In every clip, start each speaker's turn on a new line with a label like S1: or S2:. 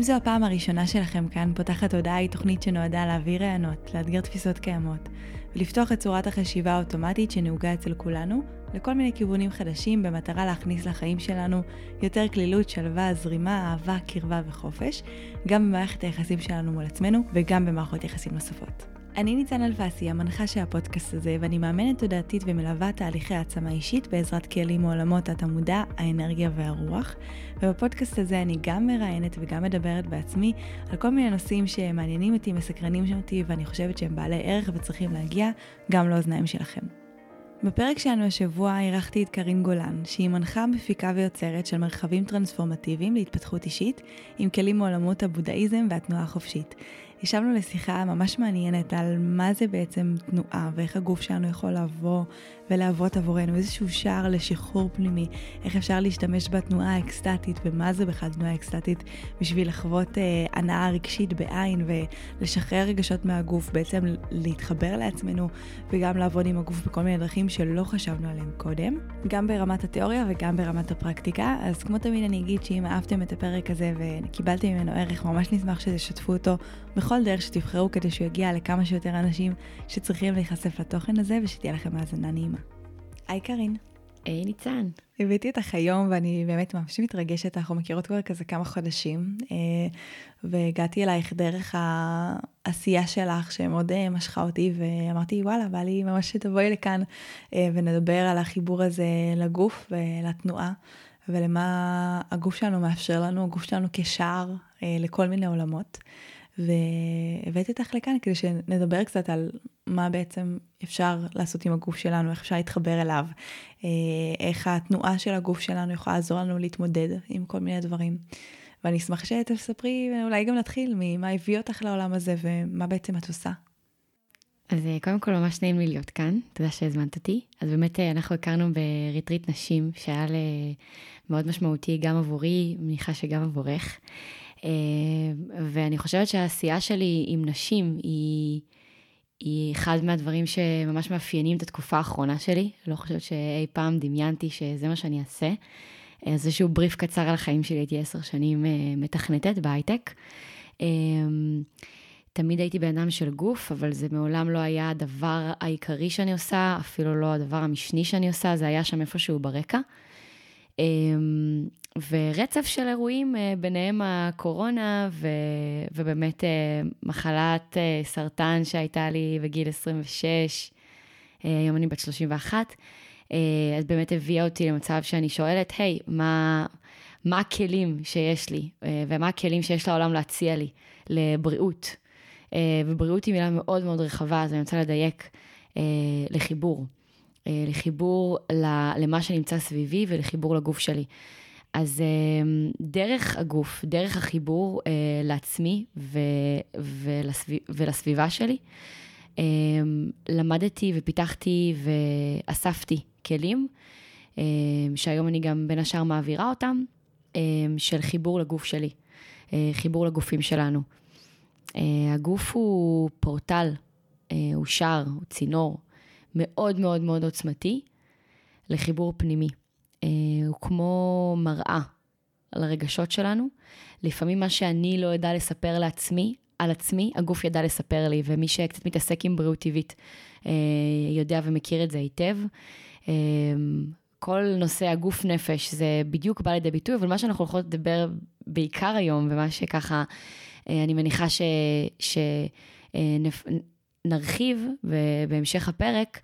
S1: אם זו הפעם הראשונה שלכם כאן, פותחת הודעה היא תוכנית שנועדה להעביר רעיונות, לאתגר תפיסות קיימות, ולפתוח את צורת החשיבה האוטומטית שנהוגה אצל כולנו, לכל מיני כיוונים חדשים במטרה להכניס לחיים שלנו יותר כלילות, שלווה, זרימה, אהבה, קרבה וחופש, גם במערכת היחסים שלנו מול עצמנו וגם במערכות יחסים נוספות. אני ניצן אלפסי, המנחה של הפודקאסט הזה, ואני מאמנת תודעתית ומלווה תהליכי העצמה אישית בעזרת כלים מעולמות התמודע, האנרגיה והרוח. ובפודקאסט הזה אני גם מראיינת וגם מדברת בעצמי על כל מיני נושאים שמעניינים אותי, מסקרנים אותי, ואני חושבת שהם בעלי ערך וצריכים להגיע גם לאוזניים שלכם. בפרק שלנו השבוע אירחתי את קרין גולן, שהיא מנחה, מפיקה ויוצרת של מרחבים טרנספורמטיביים להתפתחות אישית, עם כלים מעולמות הבודהיזם והתנועה החופשית. ישבנו לשיחה ממש מעניינת על מה זה בעצם תנועה ואיך הגוף שלנו יכול לבוא ולהוות עבורנו איזשהו שער לשחרור פנימי, איך אפשר להשתמש בתנועה האקסטטית ומה זה בכלל תנועה אקסטטית בשביל לחוות אה, הנאה רגשית בעין ולשחרר רגשות מהגוף, בעצם להתחבר לעצמנו וגם לעבוד עם הגוף בכל מיני דרכים שלא חשבנו עליהם קודם, גם ברמת התיאוריה וגם ברמת הפרקטיקה. אז כמו תמיד אני אגיד שאם אהבתם את הפרק הזה וקיבלתם ממנו ערך, ממש נשמח שתשתפו אותו בכל דרך שתבחרו כדי שהוא יגיע לכמה שיותר אנשים שצריכים להיחשף לתוכן הזה ושתהיה לכם האזנה נעימה. היי קארין.
S2: היי ניצן.
S1: הבאתי אותך היום ואני באמת ממש מתרגשת, אנחנו מכירות כבר כזה כמה חודשים, אה, והגעתי אלייך דרך העשייה שלך שמאוד אה, משכה אותי, ואמרתי וואלה, בא לי ממש שתבואי לכאן אה, ונדבר על החיבור הזה לגוף ולתנועה, ולמה הגוף שלנו מאפשר לנו, הגוף שלנו כשער לכל מיני עולמות. והבאתי אותך לכאן כדי שנדבר קצת על מה בעצם אפשר לעשות עם הגוף שלנו, איך אפשר להתחבר אליו, אה, איך התנועה של הגוף שלנו יכולה לעזור לנו להתמודד עם כל מיני דברים. ואני אשמח שתספרי, אולי גם נתחיל ממה הביא אותך לעולם הזה ומה בעצם את עושה.
S2: אז אה, קודם כל ממש נעים לי להיות כאן, תודה שהזמנת אותי. אז באמת אה, אנחנו הכרנו בריטריט נשים, שהיה מאוד משמעותי גם עבורי, מניחה שגם עבורך. ואני חושבת שהעשייה שלי עם נשים היא... היא אחד מהדברים שממש מאפיינים את התקופה האחרונה שלי. לא חושבת שאי פעם דמיינתי שזה מה שאני אעשה. איזשהו בריף קצר על החיים שלי, הייתי עשר שנים אה, מתכנתת בהייטק. אה, תמיד הייתי בן אדם של גוף, אבל זה מעולם לא היה הדבר העיקרי שאני עושה, אפילו לא הדבר המשני שאני עושה, זה היה שם איפשהו ברקע. ורצף של אירועים, אה, ביניהם הקורונה, ו, ובאמת אה, מחלת אה, סרטן שהייתה לי בגיל 26, היום אני בת 31, אז באמת הביאה אותי למצב שאני שואלת, היי, hey, מה, מה הכלים שיש לי, ומה הכלים שיש לעולם להציע לי לבריאות? ובריאות היא מילה מאוד מאוד רחבה, אז אני רוצה לדייק לחיבור. לחיבור למה שנמצא סביבי ולחיבור לגוף שלי. אז אמ, דרך הגוף, דרך החיבור אה, לעצמי ולסביבה שלי, אמ, למדתי ופיתחתי ואספתי כלים, אמ, שהיום אני גם בין השאר מעבירה אותם, של חיבור לגוף שלי, אה, חיבור לגופים שלנו. אה, הגוף הוא פורטל, הוא שער, הוא צינור מאוד מאוד מאוד עוצמתי לחיבור פנימי. אה, הוא כמו מראה על הרגשות שלנו. לפעמים מה שאני לא אדע לספר לעצמי, על עצמי, הגוף ידע לספר לי, ומי שקצת מתעסק עם בריאות טבעית אה, יודע ומכיר את זה היטב. אה, כל נושא הגוף נפש זה בדיוק בא לידי ביטוי, אבל מה שאנחנו הולכות לדבר בעיקר היום, ומה שככה אני מניחה שנרחיב בהמשך הפרק,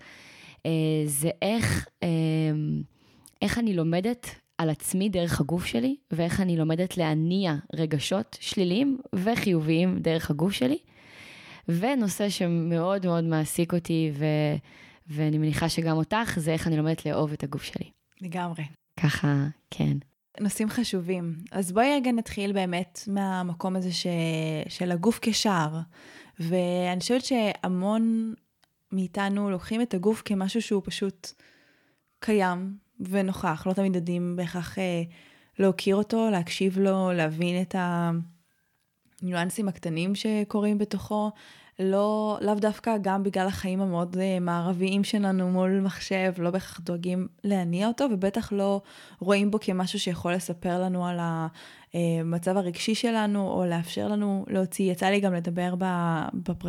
S2: זה איך איך אני לומדת על עצמי דרך הגוף שלי, ואיך אני לומדת להניע רגשות שליליים וחיוביים דרך הגוף שלי. ונושא שמאוד מאוד מעסיק אותי, ו... ואני מניחה שגם אותך, זה איך אני לומדת לאהוב את הגוף שלי.
S1: לגמרי.
S2: ככה, כן.
S1: נושאים חשובים. אז בואי רגע נתחיל באמת מהמקום הזה ש... של הגוף כשער. ואני חושבת שהמון מאיתנו לוקחים את הגוף כמשהו שהוא פשוט קיים ונוכח, לא תמיד יודעים בהכרח אה, להוקיר אותו, להקשיב לו, להבין את הניואנסים הקטנים שקורים בתוכו, לא, לאו דווקא גם בגלל החיים המאוד אה, מערביים שלנו מול מחשב, לא בהכרח דואגים להניע אותו, ובטח לא רואים בו כמשהו שיכול לספר לנו על המצב הרגשי שלנו, או לאפשר לנו להוציא. יצא לי גם לדבר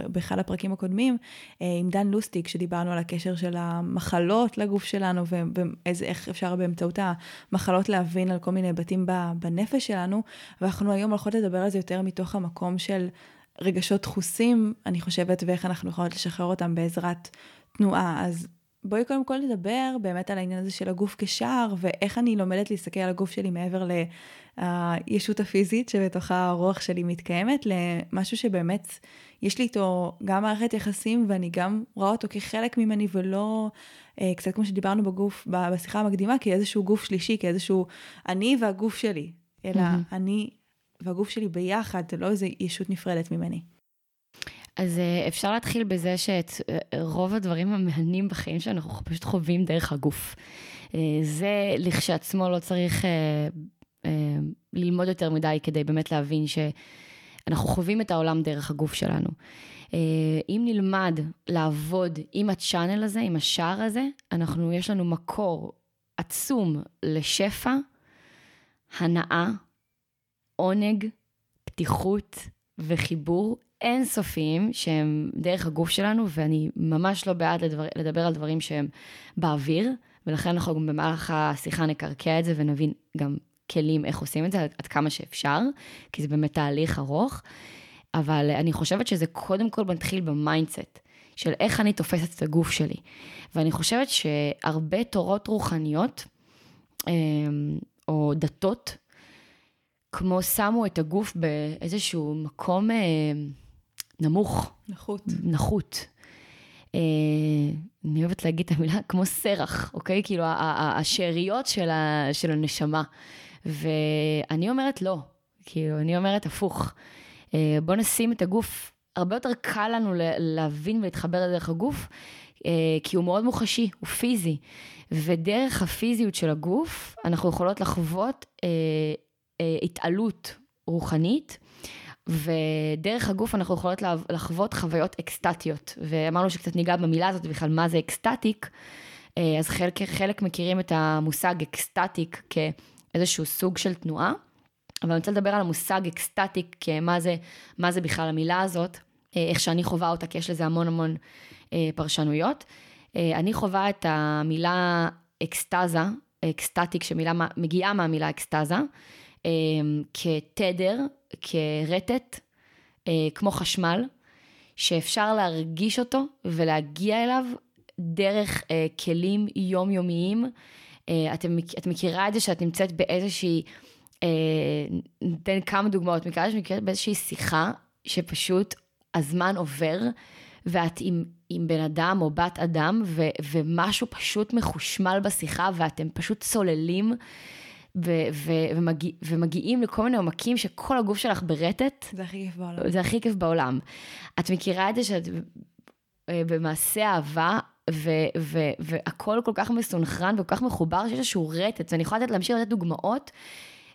S1: באחד הפרקים הקודמים אה, עם דן לוסטיק, שדיברנו על הקשר של המחלות לגוף שלנו, ואיך אפשר באמצעות המחלות להבין על כל מיני היבטים בנפש שלנו, ואנחנו היום הולכות לדבר על זה יותר מתוך המקום של... רגשות דחוסים, אני חושבת, ואיך אנחנו יכולות לשחרר אותם בעזרת תנועה. אז בואי קודם כל נדבר באמת על העניין הזה של הגוף כשער, ואיך אני לומדת להסתכל על הגוף שלי מעבר לישות הפיזית שבתוכה הרוח שלי מתקיימת, למשהו שבאמת יש לי איתו גם מערכת יחסים, ואני גם רואה אותו כחלק ממני, ולא אה, קצת כמו שדיברנו בגוף, בשיחה המקדימה, כאיזשהו גוף שלישי, כאיזשהו אני והגוף שלי, אלא mm-hmm. אני והגוף שלי ביחד, זה לא איזה ישות נפרדת ממני.
S2: אז אה, אפשר להתחיל בזה שאת אה, רוב הדברים המהנים בחיים שלנו אנחנו פשוט חווים דרך הגוף. אה, זה לכשעצמו לא צריך ללמוד יותר מדי כדי באמת להבין שאנחנו חווים את העולם דרך הגוף שלנו. אם נלמד לעבוד עם הצ'אנל הזה, עם השער הזה, אנחנו, יש לנו מקור עצום לשפע, הנאה, עונג, פתיחות וחיבור אינסופיים שהם דרך הגוף שלנו, ואני ממש לא בעד לדבר, לדבר על דברים שהם באוויר, ולכן אנחנו גם במהלך השיחה נקרקע את זה ונבין גם כלים איך עושים את זה עד כמה שאפשר, כי זה באמת תהליך ארוך, אבל אני חושבת שזה קודם כל מתחיל ב mindset. של איך אני תופסת את הגוף שלי. ואני חושבת שהרבה תורות רוחניות, אמ, או דתות, כמו שמו את הגוף באיזשהו מקום אה, נמוך.
S1: נחות.
S2: נחות. אה, אני אוהבת להגיד את המילה כמו סרח, אוקיי? כאילו השאריות של, ה, של הנשמה. ואני אומרת לא, כאילו, אני אומרת הפוך. אה, בוא נשים את הגוף, הרבה יותר קל לנו להבין ולהתחבר לדרך הגוף, אה, כי הוא מאוד מוחשי, הוא פיזי. ודרך הפיזיות של הגוף, אנחנו יכולות לחוות אה, אה, התעלות רוחנית, ודרך הגוף אנחנו יכולות לחוות חוויות אקסטטיות. ואמרנו שקצת ניגע במילה הזאת בכלל, מה זה ecstatic. אה, אז חלק, חלק מכירים את המושג ecstatic כאיזשהו סוג של תנועה, אבל אני רוצה לדבר על המושג ecstatic, כמה זה, מה זה בכלל המילה הזאת, אה, איך שאני חווה אותה, כי יש לזה המון המון פרשנויות. אני חווה את המילה אקסטזה, ecstatic, שמילה מגיעה מהמילה אקסטזה, אמ, כתדר, כרטט, אה, כמו חשמל, שאפשר להרגיש אותו ולהגיע אליו דרך אה, כלים יומיומיים. אה, את, את מכירה את זה שאת נמצאת באיזושהי, ניתן כמה דוגמאות, מכירה שאת באיזושהי שיחה שפשוט הזמן עובר ואת עם, עם בן אדם או בת אדם ו, ומשהו פשוט מחושמל בשיחה ואתם פשוט צוללים. ו- ו- ומגיע, ומגיעים לכל מיני עומקים שכל הגוף שלך ברטט.
S1: זה הכי כיף בעולם.
S2: זה הכי כיף בעולם. את מכירה את זה שאת אה, במעשה אהבה, ו- ו- והכל כל כך מסונכרן וכל כך מחובר, שיש איזשהו רטט, ואני יכולה לתת, להמשיך לתת דוגמאות,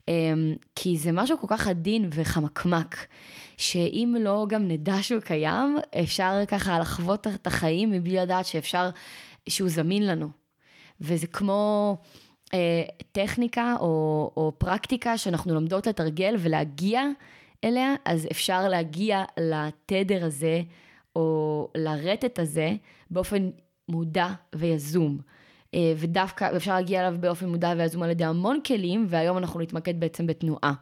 S2: אמ, כי זה משהו כל כך עדין וחמקמק, שאם לא גם נדע שהוא קיים, אפשר ככה לחוות את החיים מבלי לדעת שאפשר, שהוא זמין לנו. וזה כמו... אה, טכניקה או, או פרקטיקה שאנחנו לומדות לתרגל ולהגיע אליה, אז אפשר להגיע לתדר הזה או לרטט הזה באופן מודע ויזום. אה, ודווקא אפשר להגיע אליו באופן מודע ויזום על ידי המון כלים, והיום אנחנו נתמקד בעצם בתנועה.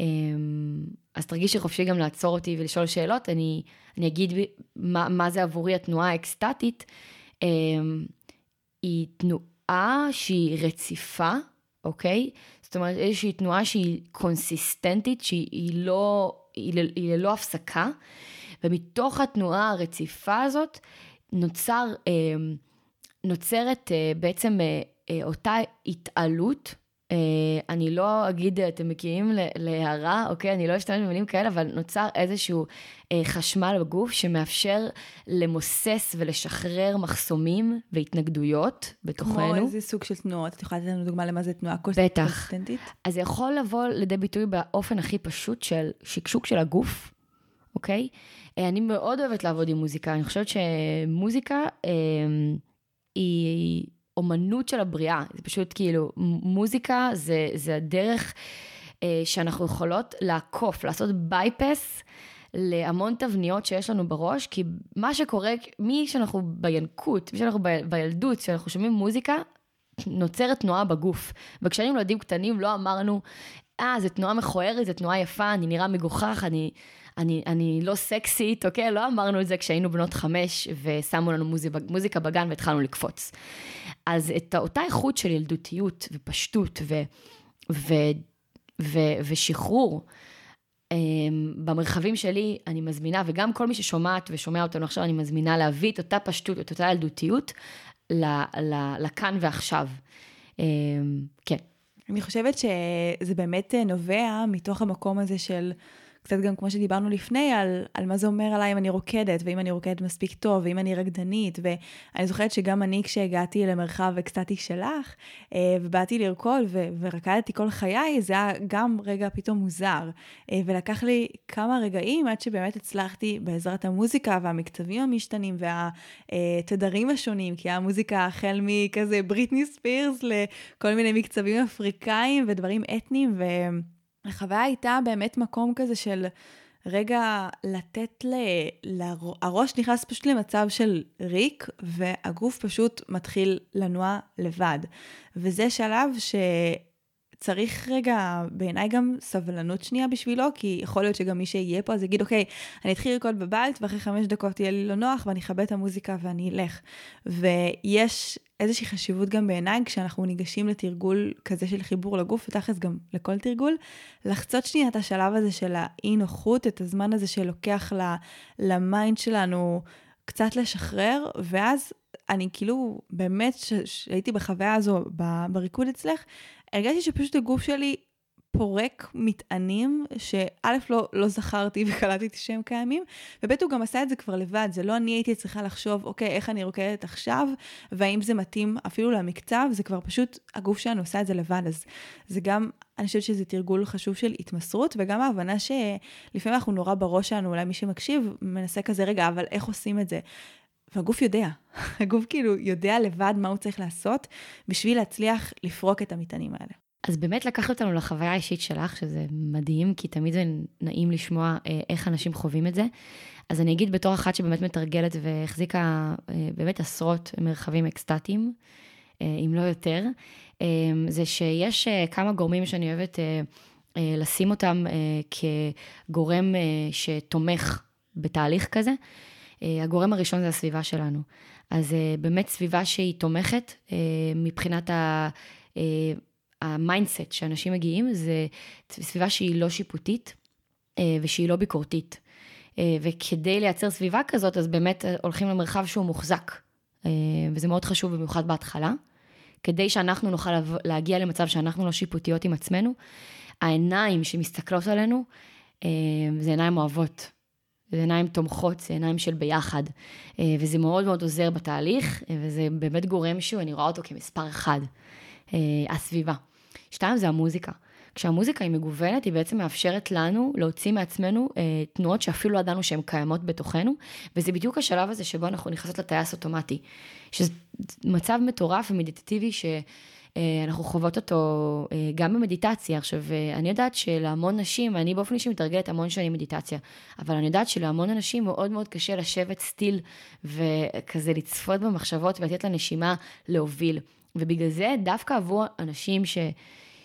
S2: אמ, אז תרגישי חופשי גם לעצור אותי ולשאול שאלות, אני, אני אגיד מה, מה זה עבורי התנועה האקסטטית. אמ, היא תנועה תנועה שהיא רציפה, אוקיי? זאת אומרת, איזושהי תנועה שהיא קונסיסטנטית, שהיא לא, היא, ללא הפסקה, ומתוך התנועה הרציפה הזאת נוצר, אה, נוצרת אה, בעצם אה, אותה התעלות אני לא אגיד, אתם מגיעים להערה, אוקיי? אני לא אשתמש במילים כאלה, אבל נוצר איזשהו uh, חשמל בגוף שמאפשר למוסס ולשחרר מחסומים והתנגדויות בתוכנו.
S1: כמו איזה סוג של תנועות? את יכולה לתת לנו דוגמה למה זה תנועה
S2: קונסטנטית? בטח. אז זה יכול לבוא לידי ביטוי באופן הכי פשוט של שקשוק של הגוף, אוקיי? אני מאוד אוהבת לעבוד עם מוזיקה. אני חושבת שמוזיקה uh, היא... אומנות של הבריאה, זה פשוט כאילו, מוזיקה זה, זה הדרך אה, שאנחנו יכולות לעקוף, לעשות בייפס להמון תבניות שיש לנו בראש, כי מה שקורה, מי שאנחנו בינקות, מי שאנחנו ב, בילדות, כשאנחנו שומעים מוזיקה, נוצרת תנועה בגוף. וכשהיינו ילדים קטנים לא אמרנו, אה, זו תנועה מכוערת, זו תנועה יפה, אני נראה מגוחך, אני, אני, אני לא סקסית, אוקיי? לא אמרנו את זה כשהיינו בנות חמש ושמו לנו מוזיקה, בגן והתחלנו לקפוץ. אז את אותה איכות של ילדותיות ופשטות ו, ו, ו, ושחרור, um, במרחבים שלי אני מזמינה, וגם כל מי ששומעת ושומע אותנו עכשיו, אני מזמינה להביא את אותה פשטות, את אותה ילדותיות, ל, ל, לכאן ועכשיו. Um, כן.
S1: אני חושבת שזה באמת נובע מתוך המקום הזה של... קצת גם כמו שדיברנו לפני, על, על מה זה אומר עליי אם אני רוקדת, ואם אני רוקדת מספיק טוב, ואם אני רקדנית, ואני זוכרת שגם אני כשהגעתי למרחב אקסטטי שלך, אה, ובאתי לרקוד ו- ורקדתי כל חיי, זה היה גם רגע פתאום מוזר. אה, ולקח לי כמה רגעים עד שבאמת הצלחתי בעזרת המוזיקה והמקצבים המשתנים והתדרים השונים, כי המוזיקה החל מכזה בריטני ספירס לכל מיני מקצבים אפריקאים ודברים אתניים, ו... החוויה הייתה באמת מקום כזה של רגע לתת ל... לר... הראש נכנס פשוט למצב של ריק, והגוף פשוט מתחיל לנוע לבד. וזה שלב ש... צריך רגע, בעיניי גם סבלנות שנייה בשבילו, כי יכול להיות שגם מי שיהיה פה אז יגיד, אוקיי, אני אתחיל לרקוד בבית, ואחרי חמש דקות יהיה לי לא נוח, ואני אכבה את המוזיקה ואני אלך. ויש איזושהי חשיבות גם בעיניי, כשאנחנו ניגשים לתרגול כזה של חיבור לגוף, ותכלס גם לכל תרגול, לחצות שנייה את השלב הזה של האי נוחות, את הזמן הזה שלוקח ל mind שלנו קצת לשחרר, ואז אני כאילו, באמת, שהייתי בחוויה הזו בריקוד אצלך, הרגשתי שפשוט הגוף שלי פורק מטענים, שא' לא, לא זכרתי וקלטתי שהם קיימים, וב' הוא גם עשה את זה כבר לבד, זה לא אני הייתי צריכה לחשוב, אוקיי, איך אני רוקדת עכשיו, והאם זה מתאים אפילו למקצב, זה כבר פשוט, הגוף שלנו עושה את זה לבד, אז זה גם, אני חושבת שזה תרגול חשוב של התמסרות, וגם ההבנה שלפעמים אנחנו נורא בראש שלנו, אולי מי שמקשיב, מנסה כזה, רגע, אבל איך עושים את זה? והגוף יודע, הגוף כאילו יודע לבד מה הוא צריך לעשות בשביל להצליח לפרוק את המטענים האלה.
S2: אז באמת לקחת אותנו לחוויה האישית שלך, שזה מדהים, כי תמיד זה נעים לשמוע אה, איך אנשים חווים את זה. אז אני אגיד בתור אחת שבאמת מתרגלת והחזיקה אה, באמת עשרות מרחבים אקסטטיים, אה, אם לא יותר, זה שיש כמה גורמים שאני אוהבת לשים אותם כגורם שתומך בתהליך כזה. הגורם הראשון זה הסביבה שלנו. אז באמת סביבה שהיא תומכת מבחינת ה... ה mindset שאנשים מגיעים, זה סביבה שהיא לא שיפוטית ושהיא לא ביקורתית. וכדי לייצר סביבה כזאת, אז באמת הולכים למרחב שהוא מוחזק. וזה מאוד חשוב במיוחד בהתחלה. כדי שאנחנו נוכל להגיע למצב שאנחנו לא שיפוטיות עם עצמנו, העיניים שמסתכלות עלינו, זה עיניים אוהבות. זה עיניים תומכות, זה עיניים של ביחד. אה, וזה מאוד מאוד עוזר בתהליך, אה, וזה באמת גורם שהוא, אני רואה אותו כמספר אחד, אה, הסביבה. שתיים, זה המוזיקה. כשהמוזיקה היא מגוונת, היא בעצם מאפשרת לנו להוציא מעצמנו אה, תנועות שאפילו לא ידענו שהן קיימות בתוכנו, וזה בדיוק השלב הזה שבו אנחנו נכנסות לטייס אוטומטי. שזה מצב מטורף ומדיטטיבי ש... אה, אנחנו חוות אותו אה, גם במדיטציה. עכשיו, אה, אני יודעת שלהמון נשים, אני באופן אישי מתרגלת המון שנים מדיטציה, אבל אני יודעת שלהמון אנשים מאוד מאוד קשה לשבת סטיל וכזה לצפות במחשבות ולתת לנשימה להוביל. ובגלל זה, דווקא עבור אנשים ש...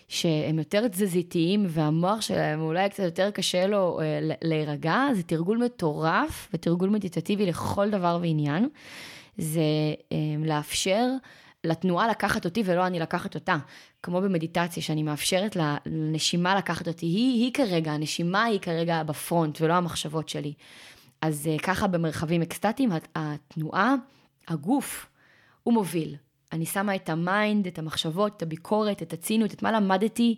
S2: שהם יותר תזזיתיים והמוח שלהם אולי קצת יותר קשה לו להירגע, זה תרגול מטורף ותרגול מדיטטיבי לכל דבר ועניין. זה לאפשר לתנועה לקחת אותי ולא אני לקחת אותה. כמו במדיטציה, שאני מאפשרת לנשימה לקחת אותי, היא, היא כרגע, הנשימה היא כרגע ב front ולא המחשבות שלי. אז אה, ככה במרחבים אקסטטיים, התנועה, הגוף, הוא מוביל. אני שמה את ה mind, את המחשבות, את הביקורת, את הציניות, את מה למדתי,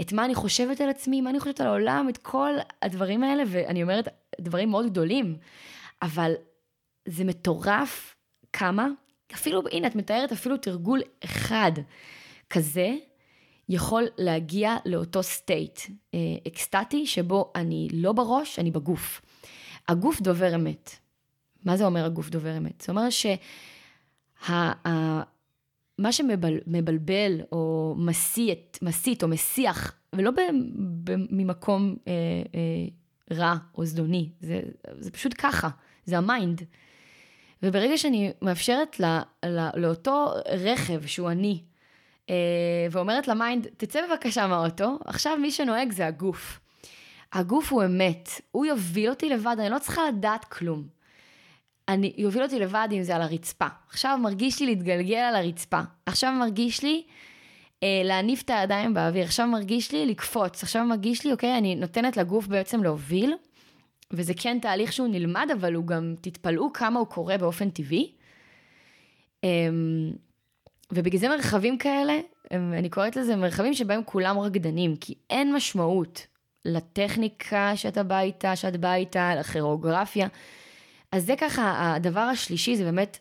S2: את מה אני חושבת על עצמי, מה אני חושבת על העולם, את כל הדברים האלה, ואני אומרת, דברים מאוד גדולים, אבל זה מטורף כמה, אפילו, הנה, את מתארת אפילו תרגול אחד כזה, יכול להגיע לאותו state אה, אקסטטי, שבו אני לא בראש, אני בגוף. הגוף דובר אמת. מה זה אומר הגוף דובר אמת? זה אומר שה... מה שמבלבל או מסית, מסית או מסיח, ולא ב, ב, ממקום אה, אה, רע או זדוני, זה, זה פשוט ככה, זה ה mind. וברגע שאני מאפשרת לה, לה, לאותו רכב שהוא אני, אה, ואומרת ל mind, תצא בבקשה מהאוטו, עכשיו מי שנוהג זה הגוף. הגוף הוא אמת, הוא יוביל אותי לבד, אני לא צריכה לדעת כלום. אני, יוביל אותי לבד אם זה על הרצפה. עכשיו מרגיש לי להתגלגל על הרצפה. עכשיו מרגיש לי אה, להניף את הידיים באוויר. עכשיו מרגיש לי לקפוץ. עכשיו מרגיש לי, אוקיי, אני נותנת לגוף בעצם להוביל. וזה כן תהליך שהוא נלמד, אבל הוא גם, תתפלאו כמה הוא קורה באופן טבעי. אה, ובגלל זה מרחבים כאלה, אני קוראת לזה מרחבים שבהם כולם רקדנים, כי אין משמעות לטכניקה שאתה בא איתה, שאת באה איתה, לכירוגרפיה. אז זה ככה, הדבר השלישי זה באמת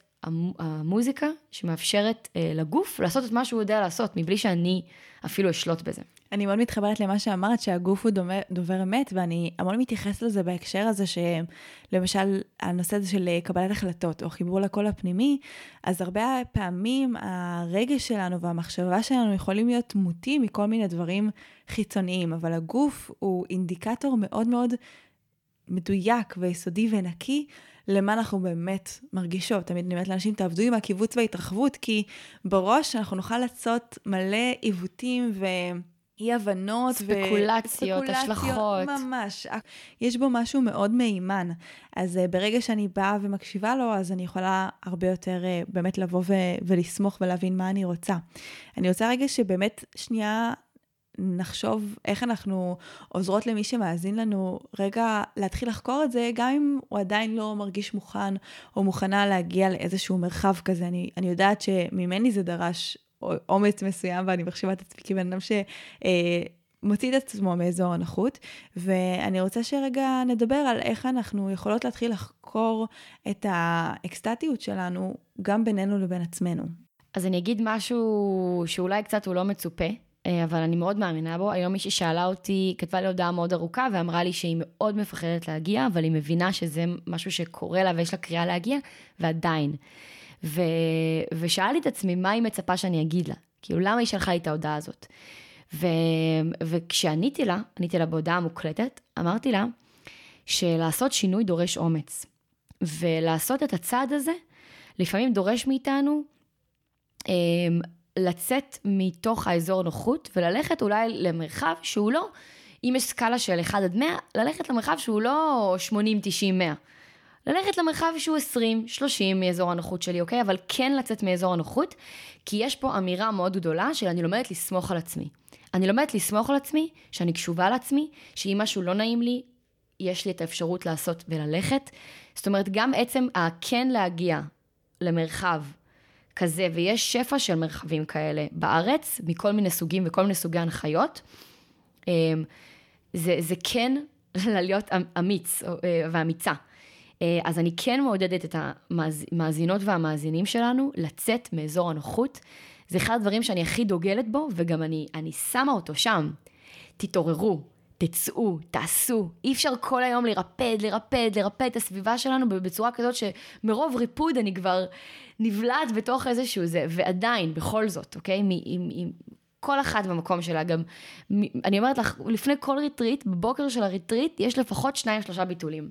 S2: המוזיקה שמאפשרת אה, לגוף לעשות את מה שהוא יודע לעשות, מבלי שאני אפילו אשלוט בזה.
S1: אני מאוד מתחברת למה שאמרת, שהגוף הוא דומה, דובר אמת, ואני המון מתייחסת לזה בהקשר הזה, שלמשל, הנושא הזה של קבלת החלטות, או חיבור לקול הפנימי, אז הרבה פעמים הרגש שלנו והמחשבה שלנו יכולים להיות מוטים מכל מיני דברים חיצוניים, אבל הגוף הוא אינדיקטור מאוד מאוד מדויק ויסודי ונקי למה אנחנו באמת מרגישות. תמיד אני אומרת לאנשים, תעבדו עם הקיבוץ וההתרחבות, כי בראש אנחנו נוכל לעשות מלא עיוותים ו... אי הבנות.
S2: ספקולציות, ו... השלכות.
S1: ממש. יש בו משהו מאוד מהימן. אז uh, ברגע שאני באה ומקשיבה לו, אז אני יכולה הרבה יותר uh, באמת לבוא ו- ולסמוך ולהבין מה אני רוצה. אני רוצה רגע שבאמת שנייה נחשוב איך אנחנו עוזרות למי שמאזין לנו רגע להתחיל לחקור את זה, גם אם הוא עדיין לא מרגיש מוכן או מוכנה להגיע לאיזשהו מרחב כזה. אני, אני יודעת שממני זה דרש אומץ מסוים, ואני מחשיבה את עצמי כבן אדם שמוציא אה, את עצמו מאזור הנוחות, ואני רוצה שרגע נדבר על איך אנחנו יכולות להתחיל לחקור את האקסטטיות שלנו, גם בינינו לבין עצמנו.
S2: אז אני אגיד משהו שאולי קצת הוא לא מצופה, אבל אני מאוד מאמינה בו. היום מישהי שאלה אותי, כתבה לי הודעה מאוד ארוכה ואמרה לי שהיא מאוד מפחדת להגיע, אבל היא מבינה שזה משהו שקורה לה ויש לה קריאה להגיע, ועדיין. ו... ושאלתי את עצמי, מה היא מצפה שאני אגיד לה? כאילו, למה היא שלחה לי את ההודעה הזאת? ו... וכשעניתי לה, עניתי לה בהודעה מוקלטת, אמרתי לה שלעשות שינוי דורש אומץ. ולעשות את הצעד הזה, לפעמים דורש מאיתנו אמ, לצאת מתוך האזור נוחות וללכת אולי למרחב שהוא לא, אם יש סקאלה של 1 עד 100, ללכת למרחב שהוא לא 80, 90, 100. ללכת למרחב שהוא 20, 30 מאזור הנוחות שלי, אוקיי? אבל כן לצאת מאזור הנוחות, כי יש פה אמירה מאוד גדולה של אני לומדת לסמוך על עצמי. אני לומדת לסמוך על עצמי, שאני קשובה לעצמי, שאם משהו לא נעים לי, יש לי את האפשרות לעשות וללכת. זאת אומרת, גם עצם הכן להגיע למרחב כזה, ויש שפע של מרחבים כאלה בארץ, מכל מיני סוגים וכל מיני סוגי הנחיות. אמ, זה, זה כן להיות אמ, אמיץ אה, ואמיצה. אה, אז אני כן מעודדת את המאזינות והמאזינים שלנו לצאת מאזור הנוחות. זה אחד הדברים שאני הכי דוגלת בו, וגם אני, אני שמה אותו שם. תתעוררו, תצאו, תעשו. אי אפשר כל היום לרפד, לרפד, לרפד את הסביבה שלנו בצורה כזאת שמרוב ריפוד אני כבר נבלעת בתוך איזשהו זה, ועדיין, בכל זאת, אוקיי? מ, עם, עם, כל אחת במקום שלה, גם, אני אומרת לך, לפני כל retreat, בבוקר של ה retreat, יש לפחות שניים, שלושה ביטולים.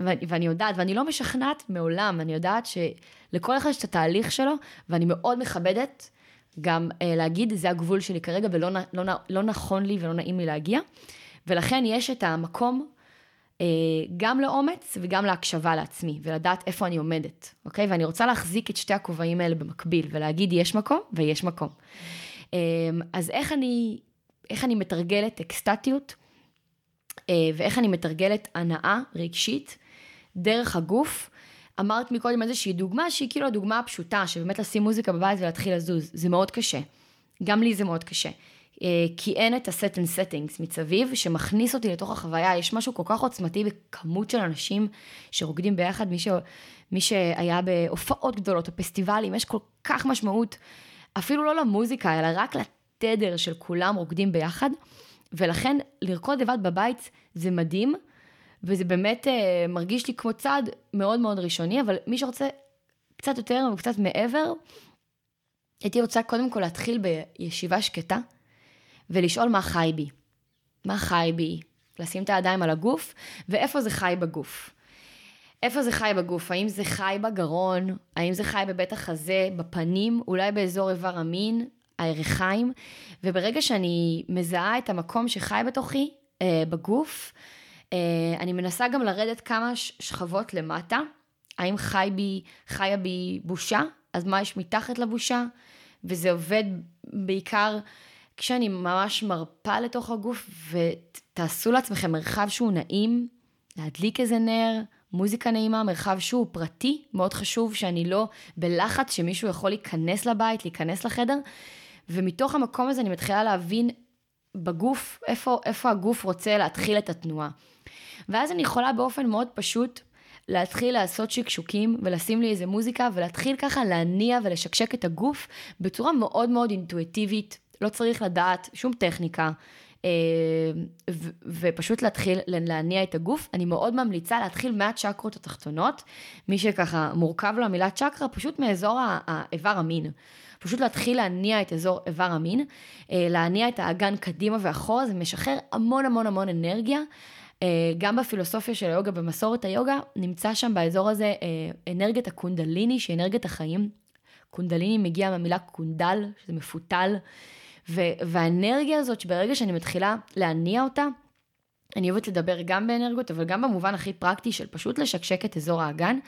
S2: ואני, ואני יודעת, ואני לא משכנעת מעולם, אני יודעת שלכל אחד יש את התהליך שלו, ואני מאוד מכבדת גם אה, להגיד, זה הגבול שלי כרגע, ולא לא, לא נכון לי ולא נעים לי להגיע. ולכן יש את המקום אה, גם לאומץ וגם להקשבה לעצמי, ולדעת איפה אני עומדת, אוקיי? ואני רוצה להחזיק את שתי הכובעים האלה במקביל, ולהגיד, יש מקום ויש מקום. אה, אז איך אני, איך אני מתרגלת אקסטטיות, אה, ואיך אני מתרגלת הנאה רגשית דרך הגוף, אמרת מקודם איזושהי דוגמה שהיא כאילו הדוגמה הפשוטה, שבאמת לשים מוזיקה בבית ולהתחיל לזוז, זה מאוד קשה. גם לי זה מאוד קשה. אה, כי אין את ה-set and settings מסביב, שמכניס אותי לתוך החוויה. יש משהו כל כך עוצמתי בכמות של אנשים שרוקדים ביחד, מי, ש... מי שהיה בהופעות גדולות או פסטיבלים, יש כל כך משמעות, אפילו לא למוזיקה, אלא רק לתדר של כולם רוקדים ביחד. ולכן לרקוד לבד בבית זה מדהים, וזה באמת אה, מרגיש לי כמו צעד מאוד מאוד ראשוני, אבל מי שרוצה קצת יותר וקצת מעבר, הייתי רוצה קודם כל להתחיל בישיבה שקטה, ולשאול מה חי בי. מה חי בי? לשים את הידיים על הגוף, ואיפה זה חי בגוף. איפה זה חי בגוף? האם זה חי בגרון? האם זה חי בבית החזה, בפנים? אולי באזור איבר המין, הירכיים? וברגע שאני מזהה את המקום שחי בתוכי, אה, בגוף, אני מנסה גם לרדת כמה שכבות למטה. האם חי בי, חיה בי בושה? אז מה יש מתחת לבושה? וזה עובד בעיקר כשאני ממש מרפה לתוך הגוף, ותעשו לעצמכם מרחב שהוא נעים, להדליק איזה נר, מוזיקה נעימה, מרחב שהוא פרטי, מאוד חשוב שאני לא בלחץ שמישהו יכול להיכנס לבית, להיכנס לחדר, ומתוך המקום הזה אני מתחילה להבין בגוף, איפה, איפה הגוף רוצה להתחיל את התנועה. ואז אני יכולה באופן מאוד פשוט להתחיל לעשות שקשוקים ולשים לי איזה מוזיקה ולהתחיל ככה להניע ולשקשק את הגוף בצורה מאוד מאוד אינטואיטיבית, לא צריך לדעת שום טכניקה. אה, ופשוט להתחיל להניע את הגוף. אני מאוד ממליצה להתחיל מהצ'קרות התחתונות, מי שככה מורכב לו המילה צ'קרה, פשוט מאזור האיבר המין. פשוט להתחיל להניע את אזור איבר המין, אה, להניע את האגן קדימה ואחורה, זה משחרר המון המון המון אנרגיה. אה, גם בפילוסופיה של היוגה, במסורת היוגה, נמצא שם באזור הזה אנרגיית הקונדליני, שהיא אנרגיית החיים. קונדליני מגיע מהמילה קונדל, שזה מפותל. והאנרגיה הזאת, שברגע שאני מתחילה להניע אותה, אני אוהבת לדבר גם באנרגיות, אבל גם במובן הכי פרקטי של פשוט לשקשק את אזור האגן,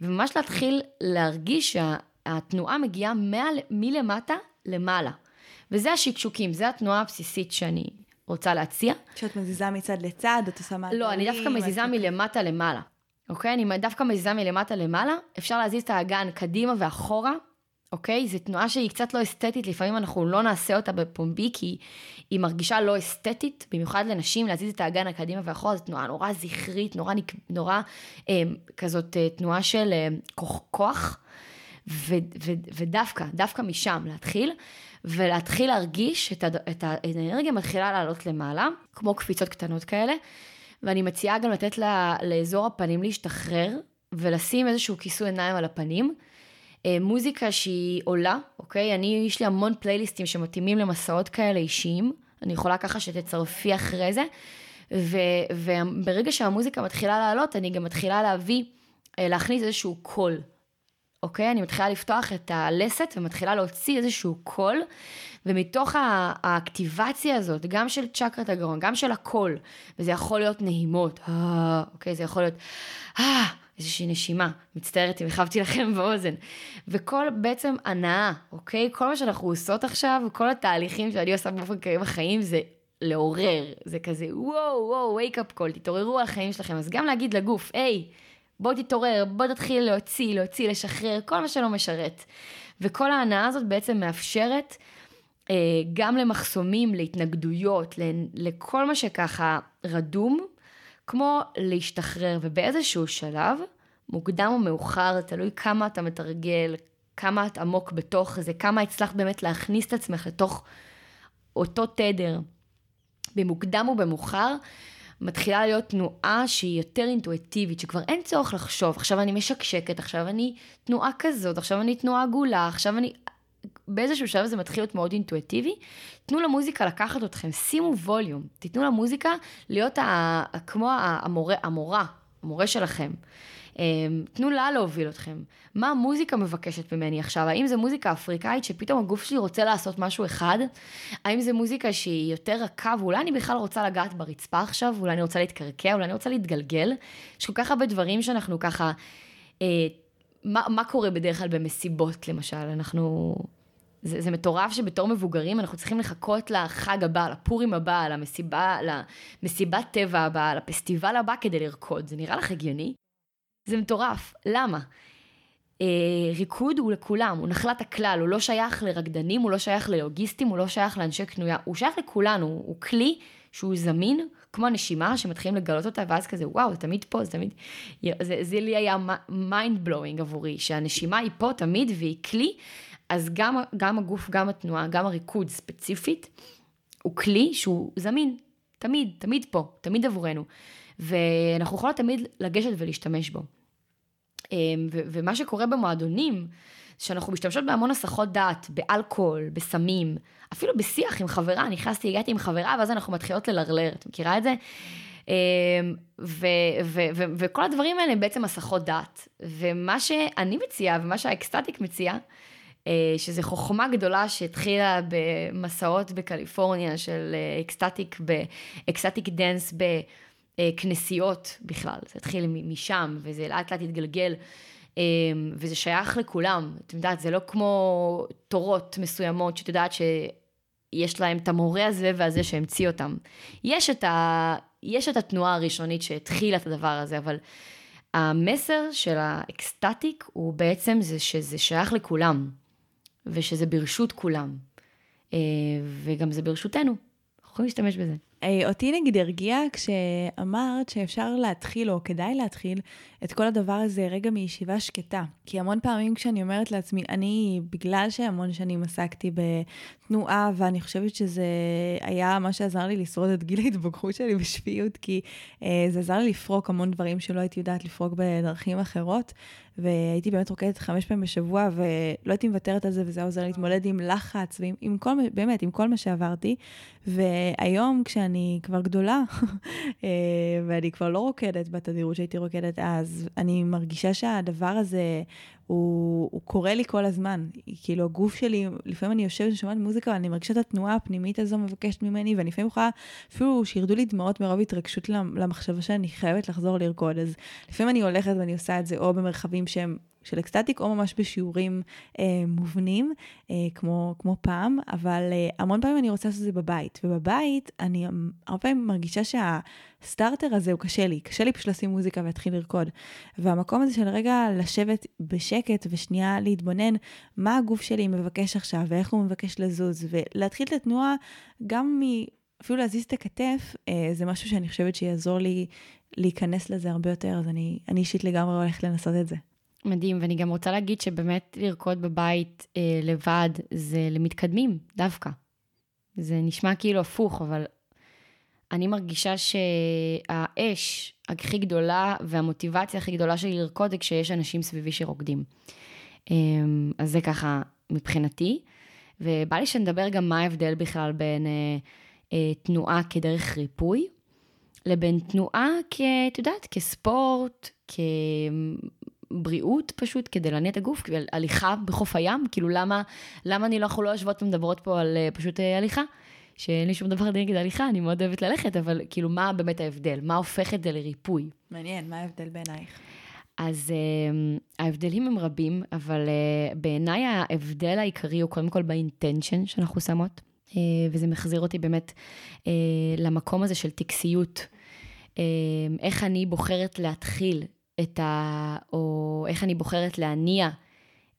S2: וממש להתחיל להרגיש שהתנועה מגיעה מלמטה למעלה. וזה השקשוקים, זה התנועה הבסיסית שאני רוצה להציע.
S1: שאת מזיזה מצד לצד, את עושה מעגלים.
S2: לא, אני דווקא מזיזה מלמטה למעלה. אוקיי? אני דווקא מזיזה מלמטה למעלה. אפשר להזיז את האגן קדימה ואחורה, אוקיי? זו תנועה שהיא קצת לא אסתטית, לפעמים אנחנו לא נעשה אותה בפומבי, כי היא מרגישה לא אסתטית, במיוחד לנשים, להזיז את האגן הקדימה ואחורה, זו תנועה נורא זכרית, נורא, נורא אה, כזאת אה, תנועה של אה, כוח, כוח ו, ו, ודווקא, דווקא משם להתחיל, ולהתחיל להרגיש את, הד, את האנרגיה מתחילה לעלות למעלה, כמו קפיצות קטנות כאלה, ואני מציעה גם לתת לה, לאזור הפנים להשתחרר, ולשים איזשהו כיסוי עיניים על הפנים. אה, מוזיקה שהיא עולה, אוקיי? אני, יש לי המון פלייליסטים שמתאימים למסעות כאלה אישיים, אני יכולה ככה שתצרפי אחרי זה, ו, וברגע שהמוזיקה מתחילה לעלות, אני גם מתחילה להביא, אה, להכניס איזשהו קול, אוקיי? אני מתחילה לפתוח את הלסת ומתחילה להוציא איזשהו קול, ומתוך האקטיבציה הזאת, גם של צ'קרת הגרון, גם של הקול, וזה יכול להיות נהימות, אה, אוקיי? זה יכול להיות, אה, איזושהי נשימה, מצטערת אם הכאבתי לכם באוזן. וכל בעצם הנעה, אוקיי? כל מה שאנחנו עושות עכשיו, כל התהליכים שאני עושה באופן כללי בחיים, זה לעורר, זה כזה וואו וואו, wake up call, תתעוררו על החיים שלכם. אז גם להגיד לגוף, היי, בוא תתעורר, בוא תתחיל להוציא, להוציא, לשחרר, כל מה שלא משרת. וכל ההנאה הזאת בעצם מאפשרת אה, גם למחסומים, להתנגדויות, לכל מה שככה רדום, כמו להשתחרר, ובאיזשהו שלב, מוקדם או מאוחר, תלוי כמה אתה מתרגל, כמה את עמוק בתוך זה, כמה הצלחת באמת להכניס את עצמך לתוך אותו תדר. במוקדם או במאוחר, מתחילה להיות תנועה שהיא יותר אינטואיטיבית, שכבר אין צורך לחשוב, עכשיו אני משקשקת, עכשיו אני תנועה כזאת, עכשיו אני תנועה עגולה, עכשיו אני... באיזשהו שלב זה מתחיל להיות מאוד אינטואיטיבי. תנו למוזיקה לקחת אתכם, שימו ווליום, תיתנו למוזיקה להיות ה, כמו המורה, המורה, המורה שלכם. אמ, תנו לה להוביל אתכם. מה המוזיקה מבקשת ממני עכשיו? האם זו מוזיקה אפריקאית שפתאום הגוף שלי רוצה לעשות משהו אחד? האם זו מוזיקה שהיא יותר רכה ואולי אני בכלל רוצה לגעת ברצפה עכשיו? אולי אני רוצה להתקרקע? אולי אני רוצה להתגלגל? יש כל כך הרבה דברים שאנחנו ככה... אה, מה, מה קורה בדרך כלל במסיבות למשל? אנחנו... זה, זה מטורף שבתור מבוגרים אנחנו צריכים לחכות לחג הבא, לפורים הבא, למסיבה, למסיבת טבע הבאה, לפסטיבל הבא כדי לרקוד. זה נראה לך הגיוני? זה מטורף. למה? אה, ריקוד הוא לכולם, הוא נחלת הכלל, הוא לא שייך לרקדנים, הוא לא שייך ללוגיסטים, הוא לא שייך לאנשי קנויה, הוא שייך לכולנו, הוא כלי שהוא זמין, כמו הנשימה, שמתחילים לגלות אותה, ואז כזה, וואו, זה תמיד פה, זה תמיד... זה, זה לי היה mind blowing עבורי, שהנשימה היא פה תמיד והיא כלי, אז גם, גם הגוף, גם התנועה, גם הריקוד ספציפית, הוא כלי שהוא זמין, תמיד, תמיד פה, תמיד עבורנו. ואנחנו יכולות תמיד לגשת ולהשתמש בו. אמ, ומה שקורה במועדונים, שאנחנו משתמשות בהמון הסחות דעת, באלכוהול, בסמים, אפילו בשיח עם חברה, נכנסתי, הגעתי עם חברה, ואז אנחנו מתחילות ללרלר, את מכירה את זה? אמ, ו- ו- ו- וכל הדברים האלה הם בעצם הסחות דעת. ומה שאני מציעה, ומה שה ecstatic מציע, אה, שזה חוכמה גדולה שהתחילה במסעות בקליפורניה של אה, ecstatic, ecstatic dance בכנסיות בכלל, זה התחיל משם, וזה לאט לאט התגלגל. אמ, וזה שייך לכולם, את יודעת, זה לא כמו תורות מסוימות שאת יודעת שיש להם את המורה הזה והזה שהמציא אותם. יש את, ה... יש את התנועה הראשונית שהתחילה את הדבר הזה, אבל המסר של האקסטטיק הוא בעצם זה שזה שייך לכולם, ושזה ברשות כולם, אה, וגם זה ברשותנו, אנחנו יכולים להשתמש בזה.
S1: אה, אותי נגיד הרגיע כשאמרת שאפשר להתחיל, או כדאי להתחיל, את כל הדבר הזה רגע מישיבה שקטה. כי המון פעמים כשאני אומרת לעצמי, אני, בגלל שהמון שנים עסקתי בתנועה, ואני חושבת שזה היה מה שעזר לי לשרוד את גיל ההתבגרות שלי בשפיות, כי אה, זה עזר לי לפרוק המון דברים שלא הייתי יודעת לפרוק בדרכים אחרות, והייתי באמת רוקדת חמש פעמים בשבוע, ולא הייתי מוותרת על זה, וזה עוזר להתמודד עם לחץ, ועם עם כל, באמת, עם כל מה שעברתי. והיום, כשאני כבר גדולה, אה, ואני כבר לא רוקדת בתדירות שהייתי רוקדת אז, אני מרגישה שהדבר הזה, הוא, הוא קורה לי כל הזמן. כאילו, הגוף שלי, לפעמים אני יושבת ושומעת מוזיקה, ואני מרגישה את התנועה הפנימית הזו מבקשת ממני, ואני לפעמים יכולה, אפילו שירדו לי דמעות מרוב התרגשות למחשבה שאני חייבת לחזור לרקוד. אז לפעמים אני הולכת ואני עושה את זה או במרחבים שהם של אקסטטיק, או ממש בשיעורים אה, מובנים, אה, כמו, כמו פעם, אבל אה, המון פעמים אני רוצה לעשות את זה בבית. ובבית, אני הרבה פעמים מרגישה שהסטארטר הזה הוא קשה לי. קשה לי פשוט לשים מוזיקה ולהתחיל לרקוד. והמקום הזה של רגע לשבת בשקט ושנייה להתבונן מה הגוף שלי מבקש עכשיו, ואיך הוא מבקש לזוז, ולהתחיל את התנועה גם מ... אפילו להזיז את הכתף, אה, זה משהו שאני חושבת שיעזור לי להיכנס לזה הרבה יותר, אז אני, אני אישית לגמרי הולכת לנסות את זה.
S2: מדהים, ואני גם רוצה להגיד שבאמת לרקוד בבית אה, לבד זה למתקדמים דווקא. זה נשמע כאילו הפוך, אבל אני מרגישה שהאש הכי גדולה והמוטיבציה הכי גדולה שלי לרקוד זה כשיש אנשים סביבי שרוקדים. אה, אז זה ככה מבחינתי, ובא לי שנדבר גם מה ההבדל בכלל בין אה, אה, תנועה כדרך ריפוי, לבין תנועה כ... את יודעת, כספורט, כ... בריאות פשוט, כדי להניע את הגוף, הליכה בחוף הים, כאילו למה, למה אני לא, אנחנו לא יושבות ומדברות פה על אה, פשוט אה, הליכה? שאין לי שום דבר נגד הליכה, אני מאוד אוהבת ללכת, אבל כאילו מה באמת ההבדל? מה הופך את זה לריפוי?
S1: מעניין, מה ההבדל בעינייך?
S2: אז uh, ההבדלים הם רבים, אבל uh, בעיניי ההבדל העיקרי הוא קודם כל באינטנשן שאנחנו שמות, uh, וזה מחזיר אותי באמת uh, למקום הזה של טקסיות. Uh, איך אני בוחרת להתחיל את ה... או איך אני בוחרת להניע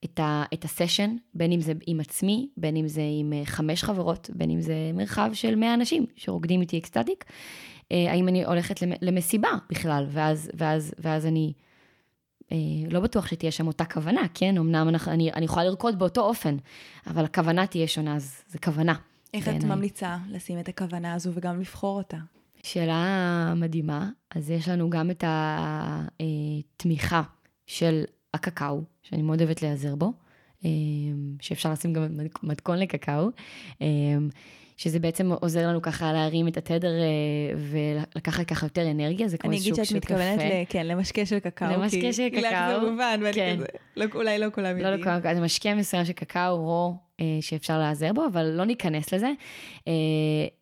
S2: את, ה, את הסשן, בין אם זה עם עצמי, בין אם זה עם אה, חמש חברות, בין אם זה מרחב של 100 אנשים שרוקדים איתי אקסטטיק, אה, האם אני הולכת למסיבה בכלל, ואז, ואז, ואז אני אה, לא בטוח שתהיה שם אותה כוונה, כן? אמנם אני, אני יכולה לרקוד באותו אופן, אבל הכוונה תהיה שונה, אז זה כוונה.
S1: איך. את ממליצה לשים את הכוונה הזו וגם לבחור אותה?
S2: שאלה מדהימה. אז יש לנו גם את התמיכה של הקקאו, שאני מאוד אוהבת להיעזר בו, אה, שאפשר לשים גם מתכון לקקאו, אה, שזה בעצם עוזר לנו ככה להרים את התדר אה, ולקחת ככה יותר אנרגיה, זה כמו
S1: של קפה. אני אגיד שאת מתכוונת, ל, כן, למשקה של קקאו.
S2: למשקה של קקאו. לך
S1: זה מובן, ואני כן. כזה, לא, אולי לא כולם
S2: לא יודעים. לא, לא, זה משקה מסוים של קקאו רו, אה, שאפשר להיעזר בו, אבל לא ניכנס לזה. אה,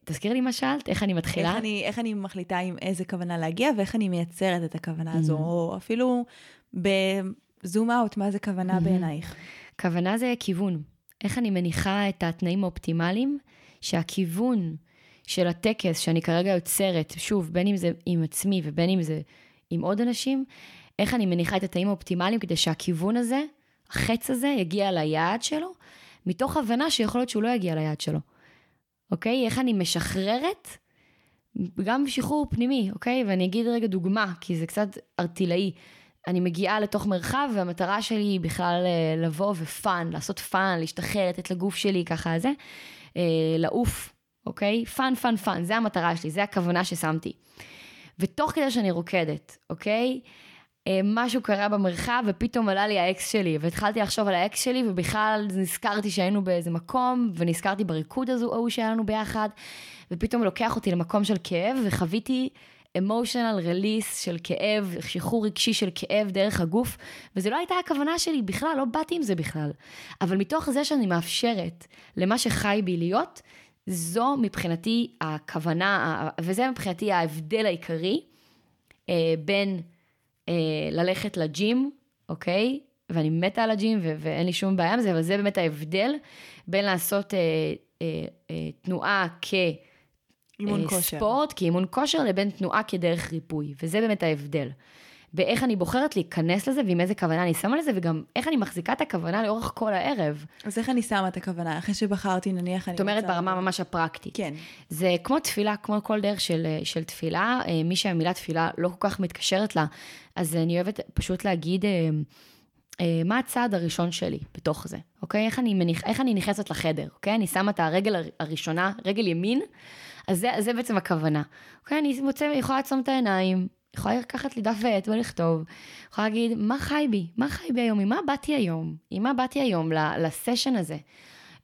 S2: תזכירי לי מה שאלת, איך אני מתחילה?
S1: איך אני, איך אני מחליטה עם איזה כוונה להגיע, ואיך אני מייצרת את הכוונה הזו, mm-hmm. או אפילו בזום אאוט, מה זה כוונה mm-hmm. בעינייך?
S2: כוונה זה כיוון. איך אני מניחה את התנאים האופטימליים, שהכיוון של הטקס שאני כרגע יוצרת, שוב, בין אם זה עם עצמי ובין אם זה עם עוד אנשים, איך אני מניחה את התנאים האופטימליים כדי שהכיוון הזה, החץ הזה, יגיע ליעד שלו, מתוך הבנה שיכול להיות שהוא לא יגיע ליעד שלו. אוקיי? איך אני משחררת, גם שחרור פנימי, אוקיי? ואני אגיד רגע דוגמה, כי זה קצת ערטילאי. אני מגיעה לתוך מרחב, והמטרה שלי היא בכלל אה, לבוא ו fun, לעשות fun, להשתחרר, לתת לגוף שלי ככה זה, אה, לעוף, אוקיי? fun, fun, fun, זה המטרה שלי, זה הכוונה ששמתי. ותוך כדי שאני רוקדת, אוקיי? אה, משהו קרה במרחב ופתאום עלה לי האקס שלי והתחלתי לחשוב על האקס שלי ובכלל נזכרתי שהיינו באיזה מקום ונזכרתי בריקוד הזוגי ההוא שהיה לנו ביחד ופתאום לוקח אותי למקום של כאב וחוויתי emotional release של כאב, שחרור רגשי של כאב דרך הגוף, וזה לא הייתה הכוונה שלי בכלל, לא באתי עם זה בכלל. אבל מתוך זה שאני מאפשרת למה שחי בי להיות, זו מבחינתי הכוונה, וזה מבחינתי ההבדל העיקרי אה, בין ללכת לג'ים, אוקיי? ואני מתה על הג'ים ו- ואין לי שום בעיה עם זה, אבל זה באמת ההבדל בין לעשות אה, אה, אה, תנועה כ...
S1: אימון
S2: אה,
S1: כושר.
S2: ספורט כאימון כושר לבין תנועה כדרך ריפוי, וזה באמת ההבדל. באיך אני בוחרת להיכנס לזה ועם איזה כוונה אני שמה לזה, וגם איך אני מחזיקה את הכוונה לאורך כל הערב.
S1: אז איך אני שמה את הכוונה? אחרי שבחרתי, נניח, אני
S2: זאת אומרת, ברמה ממש הפרקטית.
S1: כן.
S2: זה כמו תפילה, כמו כל דרך של, של תפילה, אה, מי שהמילה תפילה לא כל כך מתקשרת לה, אז אני אוהבת פשוט להגיד אה, אה, מה הצעד הראשון שלי בתוך זה, אוקיי? איך אני, מניח, איך אני נכנסת לחדר, אוקיי? אני שמה את הרגל הר- הראשונה, רגל ימין, אז זה, זה בעצם הכוונה. אוקיי, אני מוצא, יכולה לעצום את העיניים, יכולה לקחת לי דף ועט ולכתוב, יכולה להגיד, מה חי בי? מה חי בי היום? עם מה באתי היום? עם מה באתי היום לסשן הזה?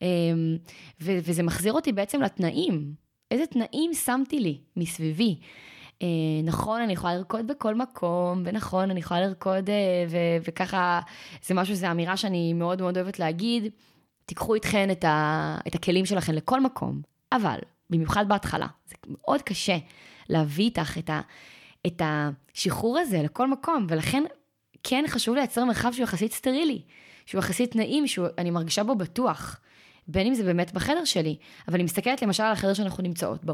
S2: אמ, ו- וזה מחזיר אותי בעצם לתנאים. איזה תנאים שמתי לי מסביבי. אה, נכון, אני יכולה לרקוד בכל מקום, ונכון, אני יכולה לרקוד, אה, ו- וככה, זה משהו, זו אמירה שאני מאוד מאוד אוהבת להגיד, תיקחו איתכן את, ה- את הכלים שלכם לכל מקום, אבל, במיוחד בהתחלה, זה מאוד קשה להביא איתך את, ה- את השחרור הזה לכל מקום, ולכן כן חשוב לייצר מרחב שהוא יחסית סטרילי, שהוא יחסית נעים, שאני מרגישה בו בטוח. בין אם זה באמת בחדר שלי, אבל אני מסתכלת למשל על החדר שאנחנו נמצאות בו.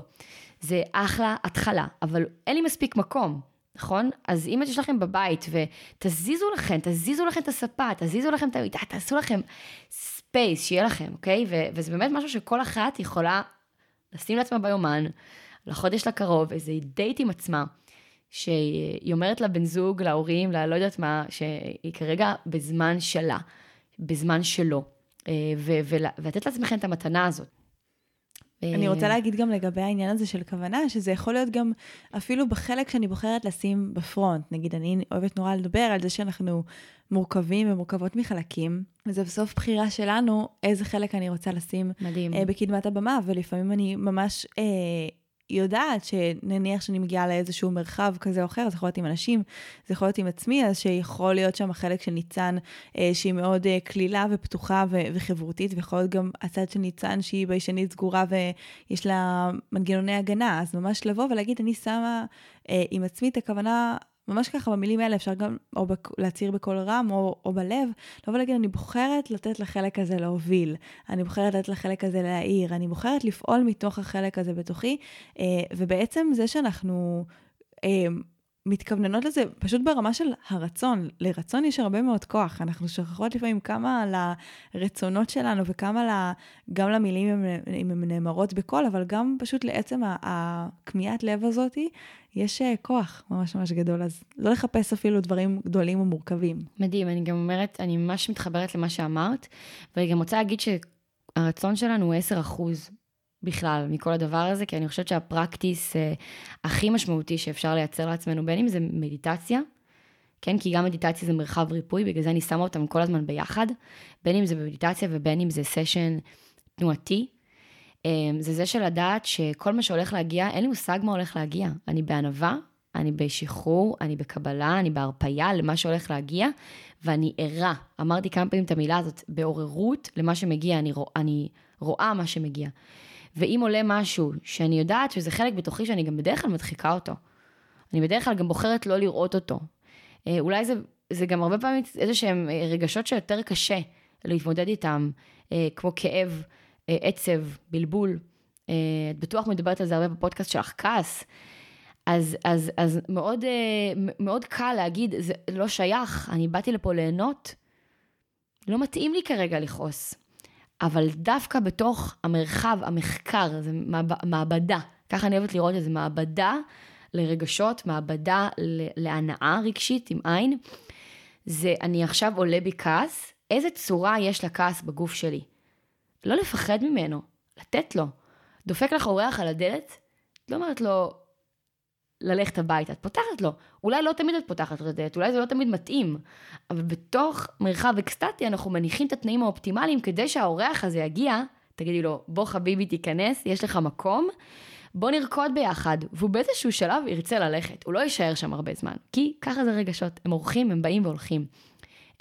S2: זה אחלה התחלה, אבל אין לי מספיק מקום, נכון? אז אם יש לכם בבית ותזיזו לכם, תזיזו לכם את הספה, תזיזו לכם את המיטה, תעשו לכם space, שיהיה לכם, אוקיי? ו- וזה באמת משהו שכל אחת יכולה לשים לעצמה ביומן, לחודש הקרוב, איזה דייט עם עצמה, שהיא אומרת לבן זוג, להורים, ללא יודעת מה, שהיא כרגע בזמן שלה, בזמן שלו, אה, ו- ול- ולתת לעצמכם את המתנה הזאת.
S1: אני
S2: אה,
S1: רוצה להגיד גם לגבי העניין הזה של כוונה, שזה יכול להיות גם אפילו בחלק שאני בוחרת לשים בפרונט. נגיד, אני אוהבת נורא לדבר על זה שאנחנו מורכבים ומורכבות מחלקים, וזה בסוף בחירה שלנו איזה חלק אני רוצה לשים
S2: מדהים.
S1: אה, בקדמת הבמה, ולפעמים אני ממש אה, יודעת שנניח שאני מגיעה לאיזשהו מרחב כזה או אחר, זה יכול להיות עם אנשים, זה יכול להיות עם עצמי, אז שיכול להיות שם החלק של ניצן אה, שהיא מאוד אה, קלילה ופתוחה ו- וחברותית, ויכול להיות גם הצד של ניצן שהיא ביישנית סגורה ויש לה מנגנוני הגנה, אז ממש לבוא ולהגיד, אני שמה אה, עם עצמי את הכוונה. ממש ככה במילים האלה אפשר גם או בק... להצהיר בקול רם או, או בלב, לבוא להגיד אני בוחרת לתת לחלק הזה להוביל, אני בוחרת לתת לחלק הזה להעיר, אני בוחרת לפעול מתוך החלק הזה בתוכי, אה, ובעצם זה שאנחנו אה, מתכווננות לזה פשוט ברמה של הרצון, לרצון יש הרבה מאוד כוח, אנחנו שוכחות לפעמים כמה על הרצונות שלנו וכמה ל... גם למילים אם, הן נאמרות בקול, אבל גם פשוט לעצם הכמיהת לב הזאתי, יש אה, כוח ממש ממש גדול, אז לא לחפש אפילו דברים גדולים ומורכבים.
S2: מדהים, אני גם אומרת, אני ממש מתחברת למה שאמרת, ואני גם רוצה להגיד שהרצון שלנו הוא 10 אחוז בכלל מכל הדבר הזה, כי אני חושבת שהפרקטיס אה, הכי משמעותי שאפשר לייצר לעצמנו, בין אם זה מדיטציה, כן, כי גם מדיטציה זה מרחב ריפוי, בגלל זה אני שמה אותם כל הזמן ביחד, בין אם זה במדיטציה ובין אם זה סשן תנועתי, אה, זה זה של לדעת שכל מה שהולך להגיע, אין לי מושג מה הולך להגיע. אני בענווה, אני בשחרור, אני בקבלה, אני בהרפייה למה שהולך להגיע, ואני ערה, אמרתי כמה פעמים את המילה הזאת, בעוררות למה שמגיע, אני, רוא, אני רואה מה שמגיע. ואם עולה משהו שאני יודעת שזה חלק בתוכי שאני גם בדרך כלל מדחיקה אותו, אני בדרך כלל גם בוחרת לא לראות אותו. אה, אולי זה, זה גם הרבה פעמים איזה שהם אה, רגשות שיותר קשה להתמודד איתם, אה, כמו כאב, עצב, בלבול. את בטוח מדברת על זה הרבה בפודקאסט שלך, כעס. אז, אז, אז מאוד, מאוד קל להגיד, זה לא שייך, אני באתי לפה ליהנות, לא מתאים לי כרגע לכעוס. אבל דווקא בתוך המרחב, המחקר, זה מעבדה, ככה אני אוהבת לראות את זה, מעבדה לרגשות, מעבדה להנאה רגשית עם עין. זה אני עכשיו עולה בי כעס, איזה צורה יש לכעס בגוף שלי. לא לפחד ממנו, לתת לו. דופק לך אורח על הדלת, לא אומרת לו ללכת הביתה, את פותחת לו. אולי לא תמיד את פותחת את הדלת, אולי זה לא תמיד מתאים, אבל בתוך מרחב אקסטטי אנחנו מניחים את התנאים האופטימליים כדי שהאורח הזה יגיע, תגידי לו, בוא חביבי תיכנס, יש לך מקום, בוא נרקוד ביחד, והוא באיזשהו שלב ירצה ללכת, הוא לא יישאר שם הרבה זמן, כי ככה זה רגשות, הם אורחים, הם באים והולכים.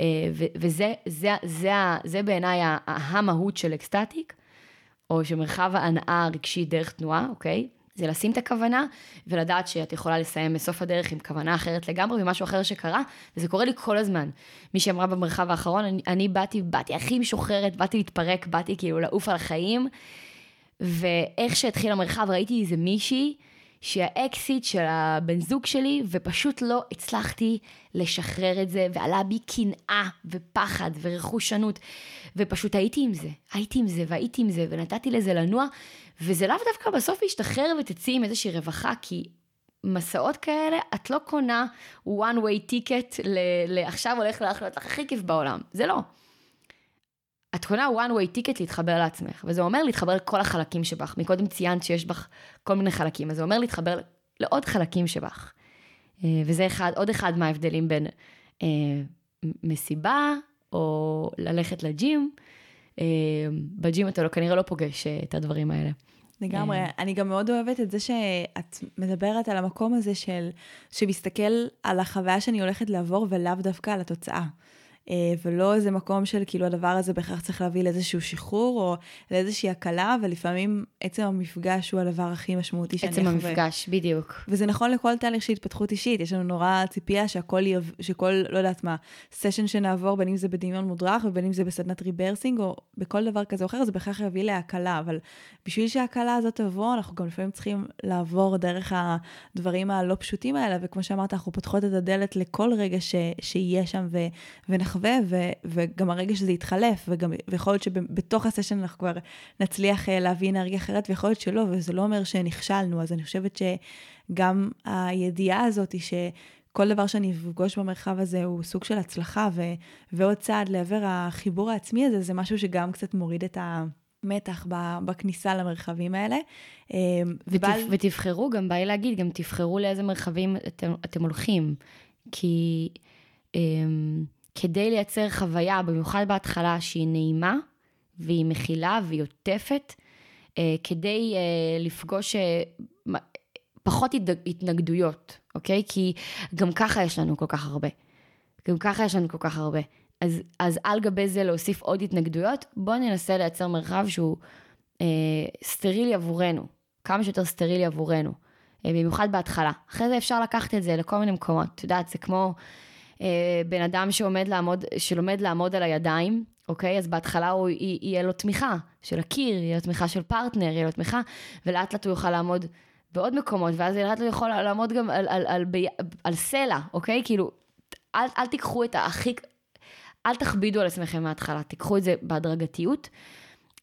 S2: אה, וזה זה, זה, זה, זה בעיניי המהות של אקסטטיק, או שמרחב ההנאה הרגשית דרך תנועה, אוקיי? זה לשים את הכוונה ולדעת שאת יכולה לסיים בסוף הדרך עם כוונה אחרת לגמרי ומשהו אחר שקרה, וזה קורה לי כל הזמן. מי שאמרה במרחב האחרון, אני, אני באתי, באתי הכי משוחררת, באתי להתפרק, באתי כאילו לעוף על החיים, ואיך שהתחיל המרחב ראיתי איזה מישהי שהאקסיט של הבן זוג שלי, ופשוט לא הצלחתי לשחרר את זה, ועלה בי קנאה ופחד ורכושנות, ופשוט הייתי עם זה, הייתי עם זה והייתי עם זה, ונתתי לזה לנוע, וזה לאו דווקא בסוף להשתחרר ותצאי עם איזושהי רווחה, כי מסעות כאלה, את לא קונה one way ticket לעכשיו הולך לך להיות לך הכי כיף בעולם, זה לא. את קונה one way ticket להתחבר לעצמך, וזה אומר להתחבר לכל החלקים שבך. מקודם ציינת שיש בך כל מיני חלקים, אז זה אומר להתחבר לעוד חלקים שבך. אה, וזה אחד, עוד אחד מההבדלים בין אה, מסיבה או ללכת לג'ים. אה, בג'ים אתה לא, כנראה לא פוגש אה, את הדברים האלה.
S1: לגמרי. אה. אני גם מאוד אוהבת את זה שאת מדברת על המקום הזה של, שמסתכל על החוויה שאני הולכת לעבור ולאו דווקא על התוצאה. אה, ולא איזה מקום של כאילו הדבר הזה בהכרח צריך להביא לאיזשהו שחרור או לאיזושהי הקלה, ולפעמים עצם המפגש הוא הדבר הכי משמעותי
S2: שאני אחווה. עצם המפגש, בדיוק.
S1: וזה נכון לכל תהליך של התפתחות אישית, יש לנו נורא ציפייה שהכל, יב... שכל, לא יודעת מה, סשן שנעבור, בין אם זה בדמיון מודרך ובין אם זה בסדנת ריברסינג או בכל דבר כזה או אחר, זה בהכרח יביא להקלה, אבל בשביל שההקלה הזאת תבוא, אנחנו גם לפעמים צריכים לעבור דרך הדברים הלא פשוטים האלה, וכמו שאמרת, אנחנו פותחות את הדלת לכל רגע ש... שיהיה שם ו... ונח... נחווה, ו, וגם הרגע שזה יתחלף, וגם, ויכול להיות שבתוך הסשן אנחנו כבר נצליח אה, להביא אנרגיה אחרת, ויכול להיות שלא, וזה לא אומר שנכשלנו, אז אני חושבת שגם הידיעה הזאת היא ש... כל דבר שאני אפגוש במרחב הזה הוא סוג של הצלחה, ו, ועוד צעד לעבר החיבור העצמי הזה, זה משהו שגם קצת מוריד את המתח בכניסה למרחבים האלה.
S2: אה, ובעל... ותבחרו, גם בא לי להגיד, גם תבחרו לאיזה מרחבים אתם, אתם הולכים. כי אמ, כדי לייצר חוויה, במיוחד בהתחלה, שהיא נעימה והיא מכילה והיא עוטפת, אה, כדי אה, לפגוש אה, פחות התנגדויות, אוקיי? כי גם ככה יש לנו כל כך הרבה. גם ככה יש לנו כל כך הרבה. אז, אז על גבי זה להוסיף עוד התנגדויות, בואו ננסה לייצר מרחב שהוא אה, סטרילי עבורנו, כמה שיותר סטרילי עבורנו, אה, במיוחד בהתחלה. אחרי זה אפשר לקחת את זה לכל מיני מקומות, את יודעת, זה כמו בן אדם שעומד לעמוד, שלומד לעמוד על הידיים, אוקיי? אז בהתחלה הוא, יהיה לו תמיכה של הקיר, יהיה לו תמיכה של פרטנר, יהיה לו תמיכה, ולאט לאט הוא יוכל לעמוד בעוד מקומות, ואז לאט לאט הוא יכול לעמוד גם על, על, על, על, על סלע, אוקיי? כאילו, אל, אל תיקחו את הכי, אל תכבידו על עצמכם מההתחלה, תיקחו את זה בהדרגתיות.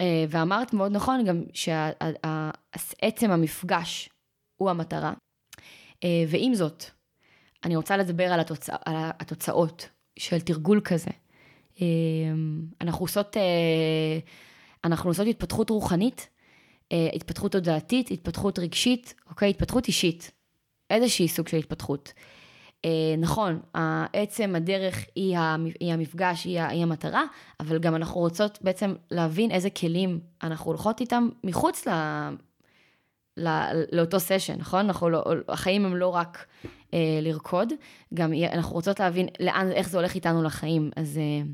S2: אה, ואמרת מאוד נכון גם שעצם המפגש הוא המטרה. אה, ועם זאת, אני רוצה לדבר על, התוצא, על התוצאות של תרגול כזה. אמ, אנחנו עושות, אה, אנחנו עושות התפתחות רוחנית, אה, התפתחות תודעתית, התפתחות רגשית, אוקיי? התפתחות אישית. איזושהי סוג של התפתחות. אה, נכון, עצם הדרך היא המפגש, היא המטרה, אבל גם אנחנו רוצות בעצם להבין איזה כלים אנחנו הולכות איתם מחוץ. לאותו סשן, נכון? אנחנו לא, החיים הם לא רק אה, לרקוד, גם אנחנו רוצות להבין לאן, איך זה הולך איתנו לחיים, אז אה,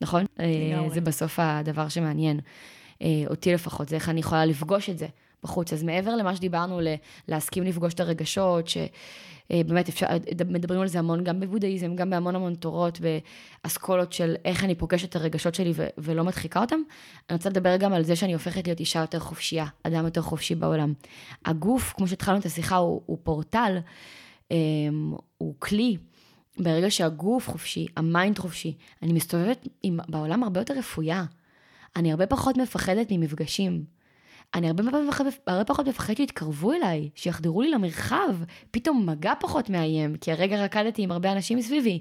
S2: נכון? אה, זה בסוף הדבר שמעניין. אה, אותי לפחות, זה איך אני יכולה לפגוש את זה בחוץ. אז מעבר למה שדיברנו, להסכים לפגוש את הרגשות, שבאמת אפשר, מדברים על זה המון גם בבודהיזם, גם בהמון המון תורות ואסכולות של איך אני פוגשת את הרגשות שלי ו- ולא מדחיקה אותם, אני רוצה לדבר גם על זה שאני הופכת להיות אישה יותר חופשייה, אדם יותר חופשי בעולם. הגוף, כמו שהתחלנו את השיחה, הוא, הוא פורטל, הוא כלי. ברגע שהגוף חופשי, ה mind חופשי, אני מסתובבת עם, בעולם הרבה יותר רפויה. אני הרבה פחות מפחדת ממפגשים. אני הרבה, מפחד, הרבה פחות מפחדת שיתקרבו אליי, שיחדרו לי למרחב, פתאום מגע פחות מאיים, כי הרגע רקדתי עם הרבה אנשים מסביבי.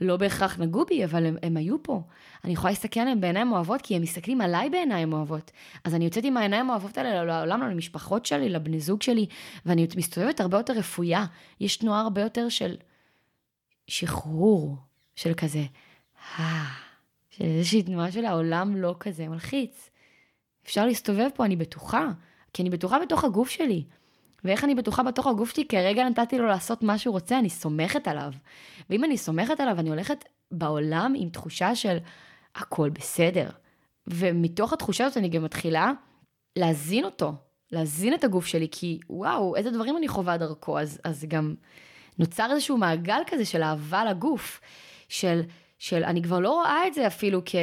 S2: לא בהכרח נגעו בי, אבל הם, הם היו פה. אני יכולה להסתכל עליהם בעיניים אוהבות, כי הם מסתכלים עליי בעיניים אוהבות. אז אני יוצאת עם העיניים האוהבות האלה לעולם, למשפחות שלי, לבני זוג שלי, ואני מסתובבת הרבה יותר רפויה. יש תנועה הרבה יותר של שחרור, של כזה, של איזושהי תנועה של העולם לא כזה מלחיץ. אפשר להסתובב פה, אני בטוחה, כי אני בטוחה בתוך הגוף שלי. ואיך אני בטוחה בתוך הגוף שלי? כי הרגע נתתי לו לעשות מה שהוא רוצה, אני סומכת עליו. ואם אני סומכת עליו, אני הולכת בעולם עם תחושה של הכל בסדר. ומתוך התחושה הזאת אני גם מתחילה להזין אותו, להזין את הגוף שלי, כי וואו, איזה דברים אני חווה דרכו, אז, אז גם נוצר איזשהו מעגל כזה של אהבה לגוף, של, של אני כבר לא רואה את זה אפילו כ...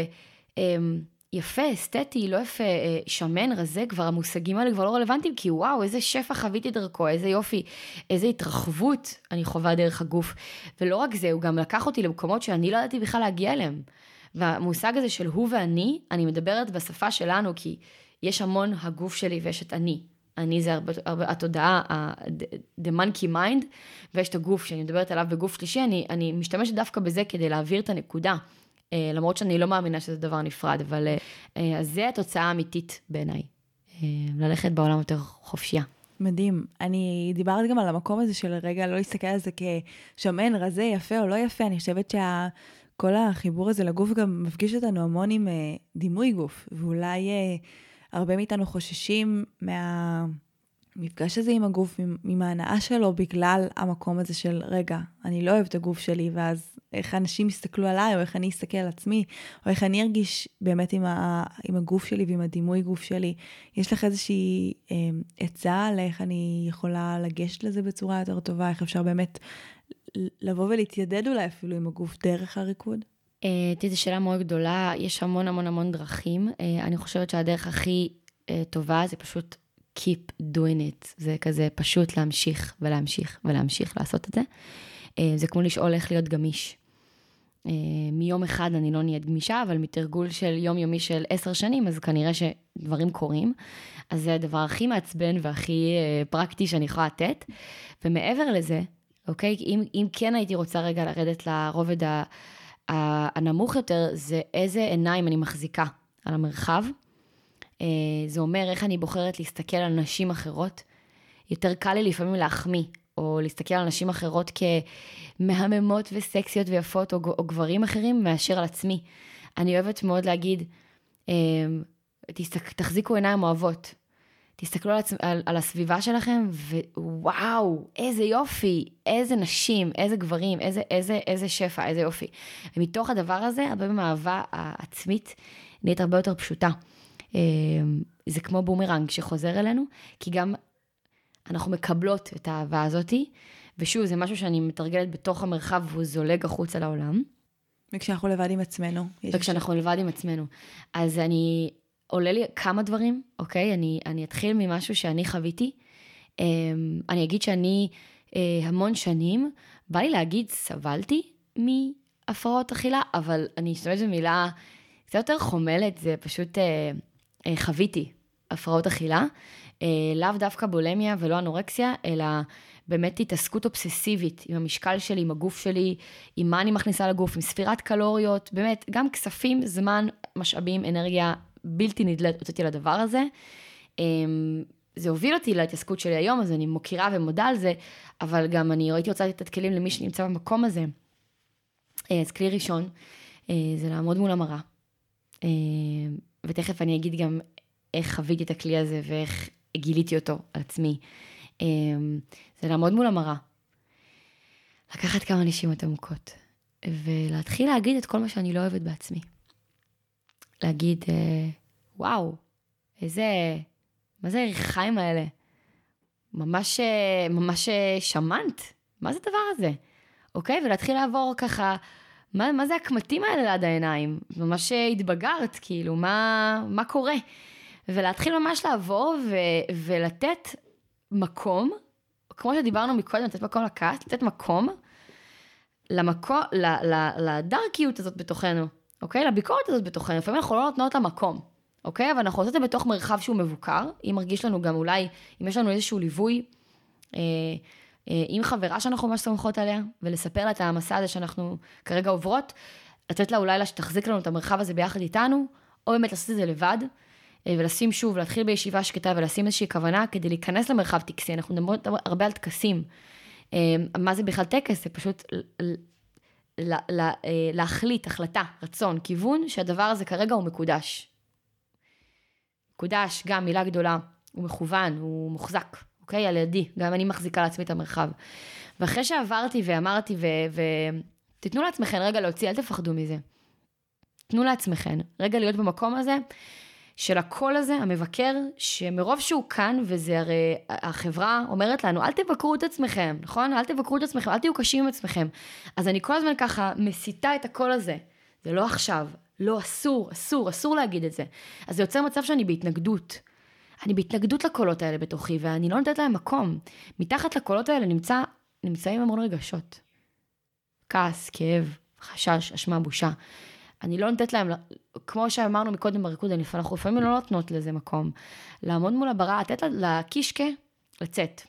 S2: אמ, יפה, אסתטי, לא יפה, אה, שמן, רזה, כבר המושגים האלה כבר לא רלוונטיים, כי וואו, איזה שפע חוויתי דרכו, איזה יופי, איזה התרחבות אני חווה דרך הגוף. ולא רק זה, הוא גם לקח אותי למקומות שאני לא ידעתי בכלל להגיע אליהם. והמושג הזה של הוא ואני, אני מדברת בשפה שלנו, כי יש המון הגוף שלי ויש את אני. אני זה הרבה, הרבה, התודעה, the monkey mind, ויש את הגוף שאני מדברת עליו בגוף שלישי, אני, אני משתמשת דווקא בזה כדי להעביר את הנקודה. אה, למרות שאני לא מאמינה שזה דבר נפרד, אבל אה, אה, אז זה התוצאה האמיתית בעיניי, ללכת בעולם יותר חופשייה.
S1: מדהים. אני דיברת גם על המקום הזה של רגע לא להסתכל על זה כשמן, רזה, יפה או לא יפה, אני חושבת שכל החיבור הזה לגוף גם מפגיש אותנו המון עם דימוי גוף, ואולי הרבה מאיתנו חוששים מה... המפגש הזה עם הגוף, עם ההנאה שלו, בגלל המקום הזה של, רגע, אני לא אוהב את הגוף שלי, ואז איך אנשים יסתכלו עליי, או איך אני אסתכל על עצמי, או איך אני ארגיש באמת עם, ה, עם הגוף שלי ועם הדימוי גוף שלי. יש לך איזושהי אה, עצה לאיך אני יכולה לגשת לזה בצורה יותר טובה, איך אפשר באמת לבוא ולהתיידד אולי אפילו עם הגוף דרך הריקוד?
S2: אה, תראי, זו שאלה מאוד גדולה, יש המון המון המון דרכים. אה, אני חושבת שהדרך הכי אה, טובה זה פשוט keep doing it. זה כזה פשוט להמשיך ולהמשיך ולהמשיך לעשות את זה. אה, זה כמו לשאול איך להיות גמיש. אה, מיום אחד אני לא נהיית גמישה, אבל מתרגול של יומיומי של עשר שנים, אז כנראה שדברים קורים. אז זה הדבר הכי מעצבן והכי אה, פרקטי שאני יכולה לתת. ומעבר לזה, אוקיי, אם, אם כן הייתי רוצה רגע לרדת לרובד הנמוך יותר, זה איזה עיניים אני מחזיקה על המרחב. אה, זה אומר איך אני בוחרת להסתכל על נשים אחרות. יותר קל לי לפעמים להחמיא, או להסתכל על נשים אחרות כמהממות וסקסיות ויפות, או, או גברים אחרים, מאשר על עצמי. אני אוהבת מאוד להגיד, אה, תחזיקו עיניים אוהבות. תסתכלו על, עצ... על, על הסביבה שלכם, ווואו, איזה יופי, איזה נשים, איזה גברים, איזה, איזה, איזה שפע, איזה יופי. ומתוך הדבר הזה, הרבה פעמים האהבה העצמית נהיית הרבה יותר פשוטה. אמ, זה כמו בומרנג שחוזר אלינו, כי גם אנחנו מקבלות את האהבה הזאתי, ושוב, זה משהו שאני מתרגלת בתוך המרחב והוא זולג החוצה לעולם.
S1: וכשאנחנו לבד עם עצמנו.
S2: וכשאנחנו לבד עם עצמנו. אז אני, עולה לי כמה דברים, אוקיי? אני, אני אתחיל ממשהו שאני חוויתי. אמ, אני אגיד שאני אה, המון שנים, בא לי להגיד, סבלתי מהפרעות אכילה, אבל אני אשתמש במילה קצת יותר חומלת, זה פשוט... אה, חוויתי הפרעות אכילה, אה, לאו דווקא בולמיה ולא אנורקסיה, אלא באמת התעסקות אובססיבית עם המשקל שלי, עם הגוף שלי, עם מה אני מכניסה לגוף, עם ספירת קלוריות, באמת, גם כספים, זמן, משאבים, אנרגיה בלתי נדלת הוצאתי לדבר הזה. אמ, זה הוביל אותי להתעסקות שלי היום, אז אני מוקירה ומודה על זה, אבל גם אני הייתי רוצה לתת כלים למי שנמצא במקום הזה. אה, אז כלי ראשון, זה לעמוד מול המראה. ותכף אני אגיד גם איך חוויתי את הכלי הזה ואיך גיליתי אותו על עצמי. אמ, זה לעמוד מול המראה, לקחת כמה נשימות עמוקות, ולהתחיל להגיד את כל מה שאני לא אוהבת בעצמי. להגיד, אה, וואו, איזה מה זה הירכיים האלה? ממש, אה, ממש אה, שמנת, מה זה הדבר הזה? אוקיי? ולהתחיל לעבור ככה, מה, מה זה הקמטים האלה ליד העיניים? ממש אה, התבגרת, כאילו, מה, מה קורה? ולהתחיל ממש לעבור ו, ולתת מקום, כמו שדיברנו מקודם, לתת מקום לכעס, לתת מקום למקום, ל, ל, לדארקיות הזאת בתוכנו, אוקיי? לביקורת הזאת בתוכנו. לפעמים אנחנו לא נותנות לה מקום. אוקיי? אבל אנחנו עושות את זה בתוך מרחב שהוא מבוקר. אם מרגיש לנו גם אולי, אם יש לנו איזשהו ליווי אה, עם חברה שאנחנו ממש סומכות עליה, ולספר לה את המסע הזה שאנחנו כרגע עוברות, לתת לה אולי לה שתחזיק לנו את המרחב הזה ביחד איתנו, או באמת לעשות את זה לבד, אה, ולשים שוב, להתחיל בישיבה שקטה ולשים איזושהי כוונה כדי להיכנס למרחב טקסי. אנחנו מדברות הרבה על טקסים. אה, מה זה בכלל טקס? זה פשוט לה, לה, אה, להחליט, החלטה, רצון, כיוון, שהדבר הזה כרגע הוא מקודש. מקודש, גם מילה גדולה, הוא מכוון, הוא מוחזק, אוקיי? על ידי, גם אני מחזיקה לעצמי את המרחב. ואחרי שעברתי ואמרתי, ו... ו... תיתנו לעצמכם רגע להוציא, אל תפחדו מזה. תנו לעצמכם רגע להיות במקום הזה של הקול הזה, המבקר, שמרוב שהוא כאן, וזה הרי, החברה אומרת לנו, אל תבקרו את עצמכם, נכון? אל תבקרו את עצמכם, אל תהיו קשים עם עצמכם. אז אני כל הזמן ככה מסיתה את הקול הזה. זה לא עכשיו, לא, אסור, אסור, אסור להגיד את זה. אז זה יוצר מצב שאני בהתנגדות. אני בהתנגדות לקולות האלה בתוכי, ואני לא נותנת להם מקום. מתחת לקולות האלה נמצא, נמצאים המון רגשות. כעס, כאב, חשש, אשמה, בושה. אני לא נותנת להם, כמו שאמרנו מקודם בריקוד, אנחנו לפעמים לא נותנות לזה מקום. לעמוד מול הברה, לתת לקישקה לצאת.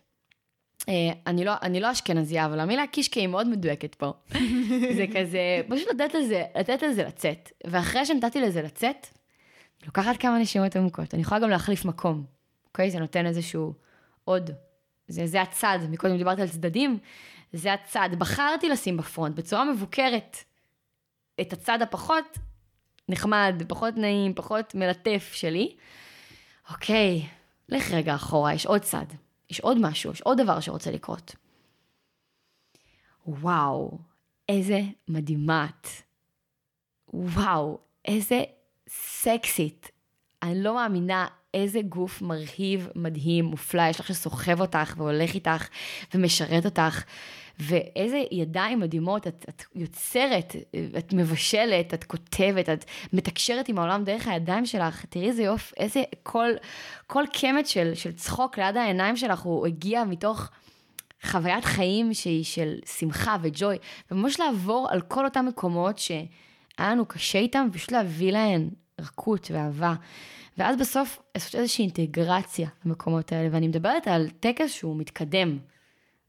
S2: אה, אני לא, אני לא אשכנזייה, אבל המילה קישקה היא מאוד מדויקת פה. זה כזה, פשוט לתת לזה, לתת לזה לצאת. ואחרי שנתתי לזה לצאת, לוקחת כמה נשימות עמוקות. אני יכולה גם להחליף מקום, אוקיי? זה נותן איזשהו עוד. זה, זה הצד, מקודם דיברתי על צדדים, זה הצד. בחרתי לשים בפרונט בצורה מבוקרת את הצד הפחות נחמד, פחות נעים, פחות מלטף שלי. אוקיי, לך רגע אחורה, יש עוד צד. יש עוד משהו, יש עוד דבר שרוצה לקרות. וואו, איזה מדהימה את. וואו, איזה סקסית. אני לא מאמינה איזה גוף מרהיב, מדהים, מופלא, יש לך שסוחב אותך והולך איתך ומשרת אותך. ואיזה ידיים מדהימות, את, את יוצרת, את מבשלת, את כותבת, את מתקשרת עם העולם דרך הידיים שלך, תראי איזה יופי, איזה כל, כל קמט של, של צחוק ליד העיניים שלך, הוא הגיע מתוך חוויית חיים שהיא של שמחה וג'וי, וממש לעבור על כל אותם מקומות שהיה לנו קשה איתם, ופשוט להביא להן רכות ואהבה. ואז בסוף לעשות איזושהי אינטגרציה למקומות האלה, ואני מדברת על טקס שהוא מתקדם.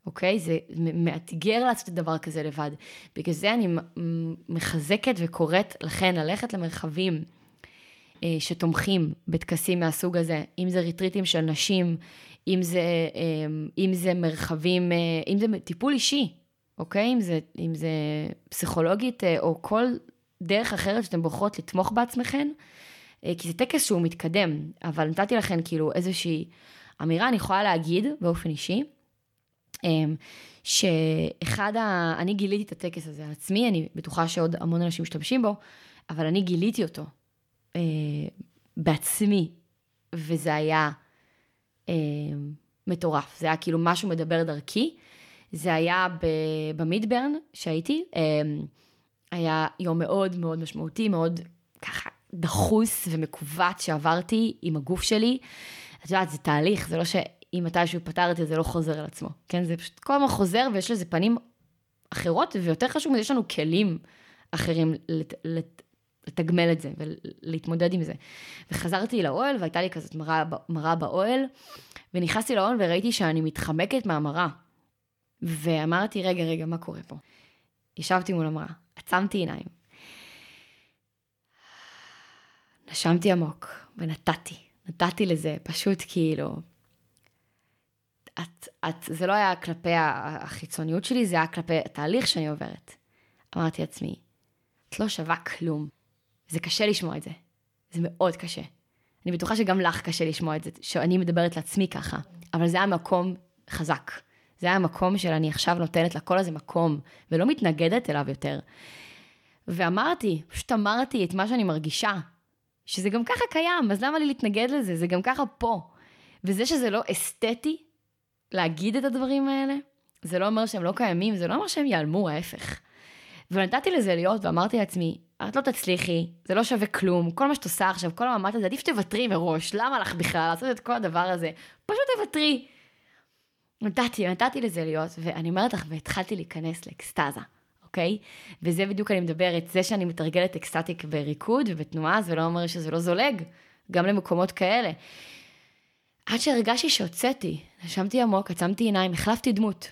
S2: אוקיי? זה מאתגר לעשות דבר כזה לבד. בגלל זה אני מחזקת וקוראת לכן ללכת למרחבים אה, שתומכים בטקסים מהסוג הזה, אם זה ריטריטים של נשים, אם זה, אה, אם זה מרחבים, אה, אם זה טיפול אישי, אוקיי? אם זה, אם זה פסיכולוגית אה, או כל דרך אחרת שאתן בוחרות לתמוך בעצמכן, אה, כי זה טקס שהוא מתקדם, אבל נתתי לכן כאילו איזושהי אמירה, אני יכולה להגיד באופן אישי, אמ, שאחד ה... אני גיליתי את הטקס הזה על עצמי, אני בטוחה שעוד המון אנשים משתמשים בו, אבל אני גיליתי אותו אה, בעצמי, וזה היה אה, מטורף. זה היה כאילו משהו מדבר דרכי. זה היה במידברן שהייתי, אה, היה יום מאוד מאוד משמעותי, מאוד ככה דחוס ומכווץ שעברתי עם הגוף שלי. את יודעת, זה תהליך, זה לא ש... אם מתישהו פתר את זה, זה לא חוזר על עצמו. כן, זה פשוט כל הזמן חוזר ויש לזה פנים אחרות, ויותר חשוב מזה, יש לנו כלים אחרים לת, לת, לתגמל את זה ולהתמודד עם זה. וחזרתי לאוהל והייתה לי כזאת מראה, מראה באוהל, ונכנסתי לאוהל וראיתי שאני מתחמקת מהמראה. ואמרתי, רגע, רגע, מה קורה פה? ישבתי מול המראה, עצמתי עיניים. נשמתי עמוק ונתתי, נתתי לזה פשוט כאילו את, את, זה לא היה כלפי החיצוניות שלי, זה היה כלפי התהליך שאני עוברת. אמרתי לעצמי, את לא שווה כלום. זה קשה לשמוע את זה. זה מאוד קשה. אני בטוחה שגם לך קשה לשמוע את זה, שאני מדברת לעצמי ככה, אבל זה היה מקום חזק. זה היה מקום של אני עכשיו נותנת לקול הזה מקום, ולא מתנגדת אליו יותר. ואמרתי, פשוט אמרתי את מה שאני מרגישה, שזה גם ככה קיים, אז למה לי להתנגד לזה? זה גם ככה פה. וזה שזה לא אסתטי להגיד את הדברים האלה, זה לא אומר שהם לא קיימים, זה לא אומר שהם ייעלמו, ההפך. ונתתי לזה להיות, ואמרתי לעצמי, את לא תצליחי, זה לא שווה כלום, כל מה שאת עושה עכשיו, כל המאמץ הזה, עדיף שתוותרי מראש, למה לך בכלל לעשות את כל הדבר הזה? פשוט תוותרי. נתתי, נתתי לזה להיות, ואני אומרת לך, והתחלתי להיכנס לאקסטזה, אוקיי? וזה בדיוק אני מדברת, זה שאני מתרגלת אקסטטיק בריקוד ובתנועה, זה לא אומר שזה לא זולג, גם למקומות כאלה. עד שהרגשתי שהוצאתי, נשמתי עמוק, עצמתי עיניים, החלפתי דמות.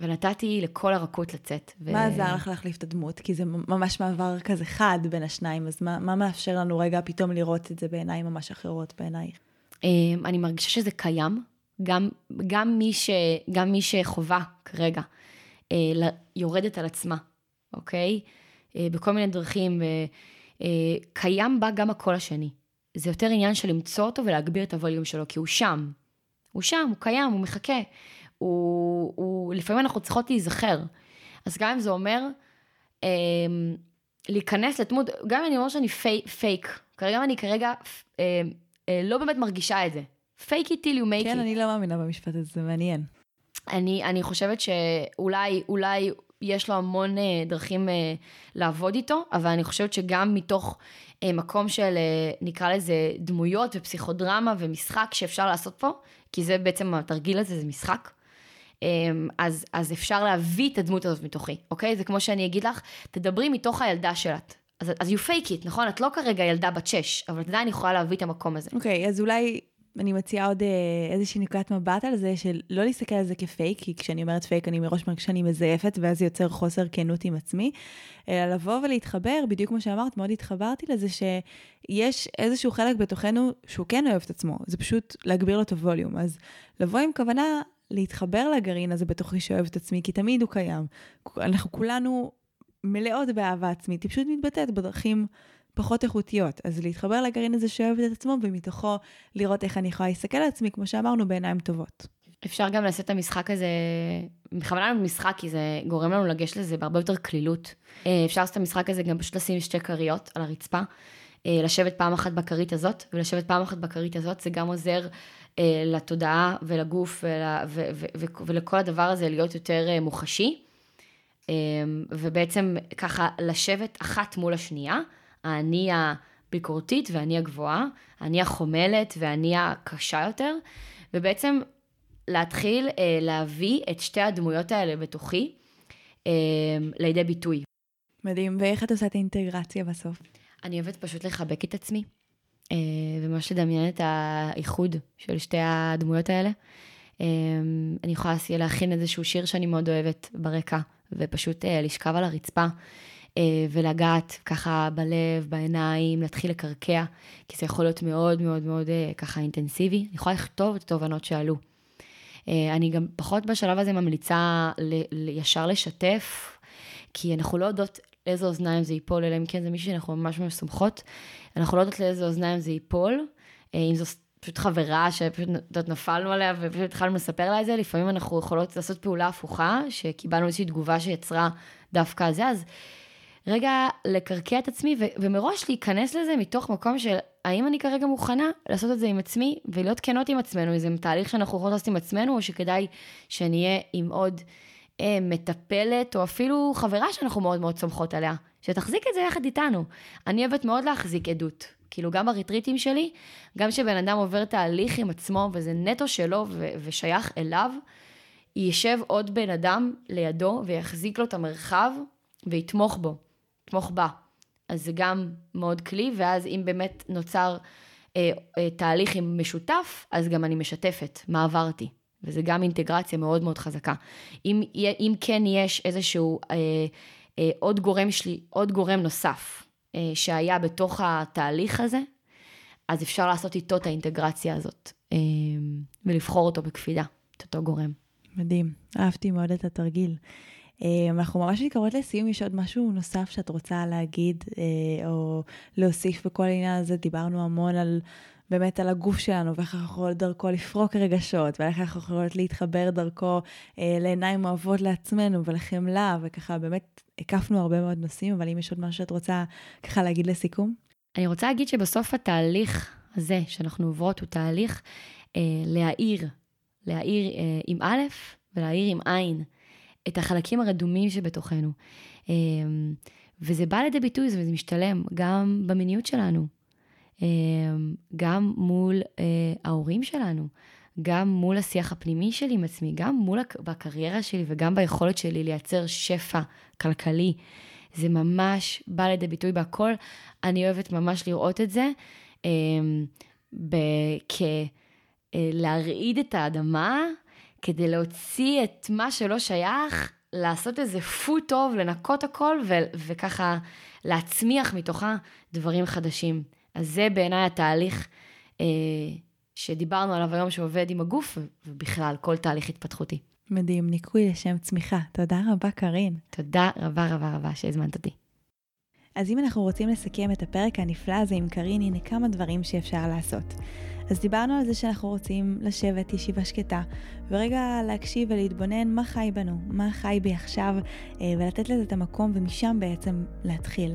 S2: ונתתי לכל הרכות לצאת.
S1: ו... מה עזר לך להחליף את הדמות? כי זה ממש מעבר כזה חד בין השניים, אז מה, מה מאפשר לנו רגע פתאום לראות את זה בעיניים ממש אחרות בעינייך?
S2: אמ, אני מרגישה שזה קיים. גם, גם, מי, ש, גם מי שחווה כרגע אה, יורדת על עצמה, אוקיי? אה, בכל מיני דרכים. אה, קיים בה גם הקול השני. זה יותר עניין של למצוא אותו ולהגביר את הווליום שלו, כי הוא שם. הוא שם, הוא קיים, הוא מחכה. הוא, הוא, לפעמים אנחנו צריכות להיזכר. אז גם אם זה אומר אה, להיכנס לדמות, גם אם אני אומר שאני פי, פייק, כרגע אני כרגע אה, אה, לא באמת מרגישה את זה. Fake it till you make
S1: כן, it. כן, אני לא מאמינה במשפט הזה, זה מעניין.
S2: אני, אני חושבת שאולי, אולי יש לו המון אה, דרכים אה, לעבוד איתו, אבל אני חושבת שגם מתוך אה, מקום של, אה, נקרא לזה, דמויות ופסיכודרמה ומשחק שאפשר לעשות פה, כי זה בעצם התרגיל הזה, זה משחק. אמ, אז, אז אפשר להביא את הדמות הזאת מתוכי, אוקיי? זה כמו שאני אגיד לך, תדברי מתוך הילדה שלך. אז, אז you fake it, נכון? את לא כרגע ילדה בת שש, אבל את עדיין יכולה להביא את המקום הזה.
S1: אוקיי, okay, אז אולי אני מציעה עוד אה, איזושהי נקודת מבט על זה, של לא להסתכל על זה כפייק, כי כשאני אומרת פייק אני מראש מרגישה שאני מזייפת, ואז זה יוצר חוסר כנות עם עצמי, אלא לבוא ולהתחבר, בדיוק כמו שאמרת, מאוד התחברתי לזה, שיש איזשהו חלק בתוכנו שהוא כן אוהב את עצמו, זה פשוט להגביר לו את הווליום. אז לבוא עם כוונה להתחבר לגרעין הזה בתוכי שאוהב את עצמי, כי תמיד הוא קיים. אנחנו כולנו מלאות באהבה עצמית, היא פשוט מתבטאת בדרכים פחות איכותיות. אז להתחבר לגרעין הזה שאוהב את עצמו, ומתוכו לראות איך אני יכולה להסתכל על עצמי, כמו שאמרנו, בעיניים טובות.
S2: אפשר גם לעשות את המשחק הזה, בכוונה לנו משחק, כי זה גורם לנו לגשת לזה בהרבה יותר קלילות. אה, אפשר לעשות את המשחק הזה גם פשוט לשים שתי כריות על הרצפה, אה, לשבת פעם אחת בכרית הזאת, ולשבת פעם אחת בכרית הזאת, זה גם עוזר אה, לתודעה ולגוף ול, ו, ו, ו, ולכל הדבר הזה להיות יותר מוחשי. ובעצם ככה לשבת אחת מול השנייה, האני הביקורתית ואני הגבוהה, האני החומלת ואני הקשה יותר, ובעצם להתחיל אה, להביא את שתי הדמויות האלה בתוכי אה, לידי ביטוי.
S1: מדהים, ואיך את עושה את האינטגרציה בסוף?
S2: אני אוהבת פשוט לחבק את עצמי. אה, וממש לדמיין את האיחוד של שתי הדמויות האלה. אה, אני יכולה להכין איזשהו שיר שאני מאוד אוהבת ברקע, ופשוט אה, לשכב על הרצפה. ולגעת ככה בלב, בעיניים, להתחיל לקרקע, כי זה יכול להיות מאוד מאוד מאוד ככה אינטנסיבי. אני יכולה לכתוב את התובנות שעלו. אני גם פחות בשלב הזה ממליצה ישר לשתף, כי אנחנו לא יודעות לאיזה אוזניים זה ייפול, אלא אם כן זה מישהו שאנחנו ממש ממש סומכות. אנחנו לא יודעות לאיזה אוזניים זה ייפול, אה, אם זו פשוט חברה שפשוט נפלנו עליה ופשוט התחלנו לספר לה את זה, לפעמים אנחנו יכולות לעשות פעולה הפוכה, שקיבלנו איזושהי תגובה שיצרה דווקא זה, אז רגע לקרקע את עצמי ומראש להיכנס לזה מתוך מקום של האם אני כרגע מוכנה לעשות את זה עם עצמי ולהיות כנות עם עצמנו, איזה תהליך שאנחנו יכולות לעשות עם עצמנו, או שכדאי שנהיה עם עוד... אה, מטפלת, או אפילו חברה שאנחנו מאוד מאוד סומכות עליה, שתחזיק את זה יחד איתנו. אני אוהבת מאוד להחזיק עדות. כאילו, גם בריטריטים שלי, גם כשבן אדם עובר תהליך עם עצמו, וזה נטו שלו ושייך אליו, יישב עוד בן אדם לידו ויחזיק לו את המרחב ויתמוך בו, יתמוך בה. אז זה גם מאוד כלי, ואז אם באמת נוצר אה, אה, תהליך עם משותף, אז גם אני משתפת מה עברתי. וזה גם אינטגרציה מאוד מאוד חזקה. אם, אם כן יש איזשהו אה, אה, עוד גורם שלי, עוד גורם נוסף אה, שהיה בתוך התהליך הזה, אז אפשר לעשות איתו את האינטגרציה הזאת, אה, ולבחור אותו בקפידה, את אותו גורם.
S1: מדהים, אהבתי מאוד את התרגיל. אה, אנחנו ממש מתקרבות לסיום, יש עוד משהו נוסף שאת רוצה להגיד אה, או להוסיף בכל העניין הזה? דיברנו המון על באמת על הגוף שלנו, ואיך אנחנו יכולות דרכו לפרוק רגשות, ואיך אנחנו יכולות להתחבר דרכו אה, לעיניים אוהבות לעצמנו ולחמלה, וככה באמת הקפנו הרבה מאוד נושאים, אבל אם יש עוד משהו שאת רוצה ככה להגיד לסיכום?
S2: אני רוצה להגיד שבסוף התהליך הזה שאנחנו עוברות הוא תהליך להאיר, להאיר עם א' ולהאיר עם עין את החלקים הרדומים שבתוכנו. וזה בא לידי ביטוי וזה משתלם גם במיניות שלנו, גם מול ההורים שלנו. גם מול השיח הפנימי שלי עם עצמי, גם מול בקריירה שלי וגם ביכולת שלי לייצר שפע כלכלי. זה ממש בא לידי ביטוי בהכל. אני אוהבת ממש לראות את זה אה, כלהרעיד את האדמה כדי להוציא את מה שלא שייך, לעשות איזה פו טוב, לנקות הכל ו- וככה להצמיח מתוכה דברים חדשים. אז זה בעיניי התהליך. אה, שדיברנו עליו היום שעובד עם הגוף, ובכלל, כל תהליך התפתחותי.
S1: מדהים, ניקוי לשם צמיחה. תודה רבה, קארין.
S2: תודה רבה רבה רבה שהזמנת אותי.
S1: אז אם אנחנו רוצים לסכם את הפרק הנפלא הזה עם קארין, הנה כמה דברים שאפשר לעשות. אז דיברנו על זה שאנחנו רוצים לשבת ישיבה שקטה, ורגע להקשיב ולהתבונן מה חי בנו, מה חי בי עכשיו, אה, ולתת לזה את המקום, ומשם בעצם להתחיל.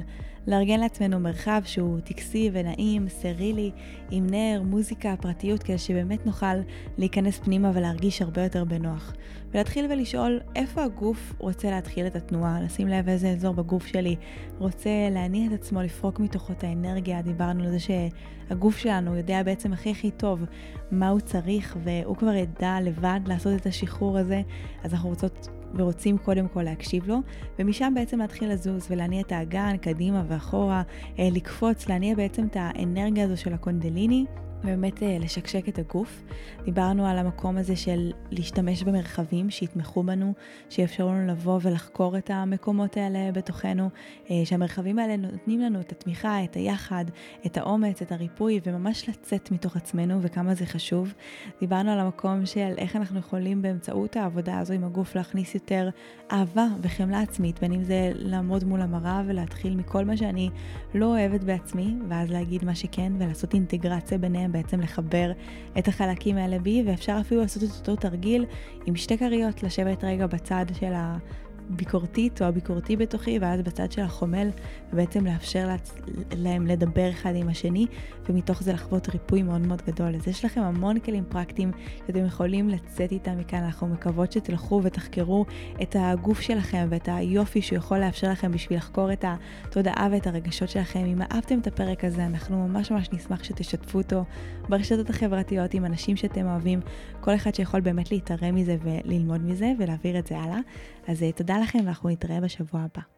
S1: לארגן לעצמנו מרחב שהוא טקסי ונעים, סרילי, עם נר, מוזיקה, פרטיות, כדי שבאמת נוכל להיכנס פנימה ולהרגיש הרבה יותר בנוח. ולהתחיל ולשאול איפה הגוף רוצה להתחיל את התנועה, לשים לב איזה אזור בגוף שלי רוצה להניע את עצמו, לפרוק מתוכו את האנרגיה. דיברנו על זה שהגוף שלנו יודע בעצם הכי הכי טוב מה הוא צריך, והוא כבר ידע לבד לעשות את השחרור הזה, אז אנחנו רוצות ורוצים קודם כל להקשיב לו, ומשם בעצם להתחיל לזוז ולהניע את האגן קדימה ואחורה, אה, לקפוץ, להניע בעצם את האנרגיה הזו של הקונדליני. ובאמת אה, לשקשק את הגוף. דיברנו על המקום הזה של להשתמש במרחבים שיתמכו בנו, שיאפשרו לנו לבוא ולחקור את המקומות האלה בתוכנו, אה, שהמרחבים האלה נותנים לנו את התמיכה, את היחד, את האומץ, את הריפוי, וממש לצאת מתוך עצמנו וכמה זה חשוב. דיברנו על המקום של איך אנחנו יכולים באמצעות העבודה הזו עם הגוף להכניס יותר אהבה וחמלה עצמית, בין אם זה לעמוד מול המראה ולהתחיל מכל מה שאני לא אוהבת בעצמי, ואז להגיד מה שכן ולעשות אינטגרציה ביניהם. בעצם לחבר את החלקים האלה בי, ואפשר אפילו לעשות את אותו תרגיל עם שתי כריות, לשבת רגע בצד של ה... הביקורתית או הביקורתי בתוכי, ואז בצד של החומל, ובעצם לאפשר לה, להם לדבר אחד עם השני, ומתוך זה לחוות ריפוי מאוד מאוד גדול. אז יש לכם המון כלים פרקטיים שאתם יכולים לצאת איתם מכאן. אנחנו מקוות שתלכו ותחקרו את הגוף שלכם ואת היופי שהוא יכול לאפשר לכם בשביל לחקור את התודעה ואת הרגשות שלכם. אם אהבתם את הפרק הזה, אנחנו ממש ממש נשמח שתשתפו אותו ברשתות החברתיות עם אנשים שאתם אוהבים, כל אחד שיכול באמת להתערם מזה וללמוד מזה ולהעביר את זה הלאה. אז אה, תודה לכם ואנחנו נתראה בשבוע הבא.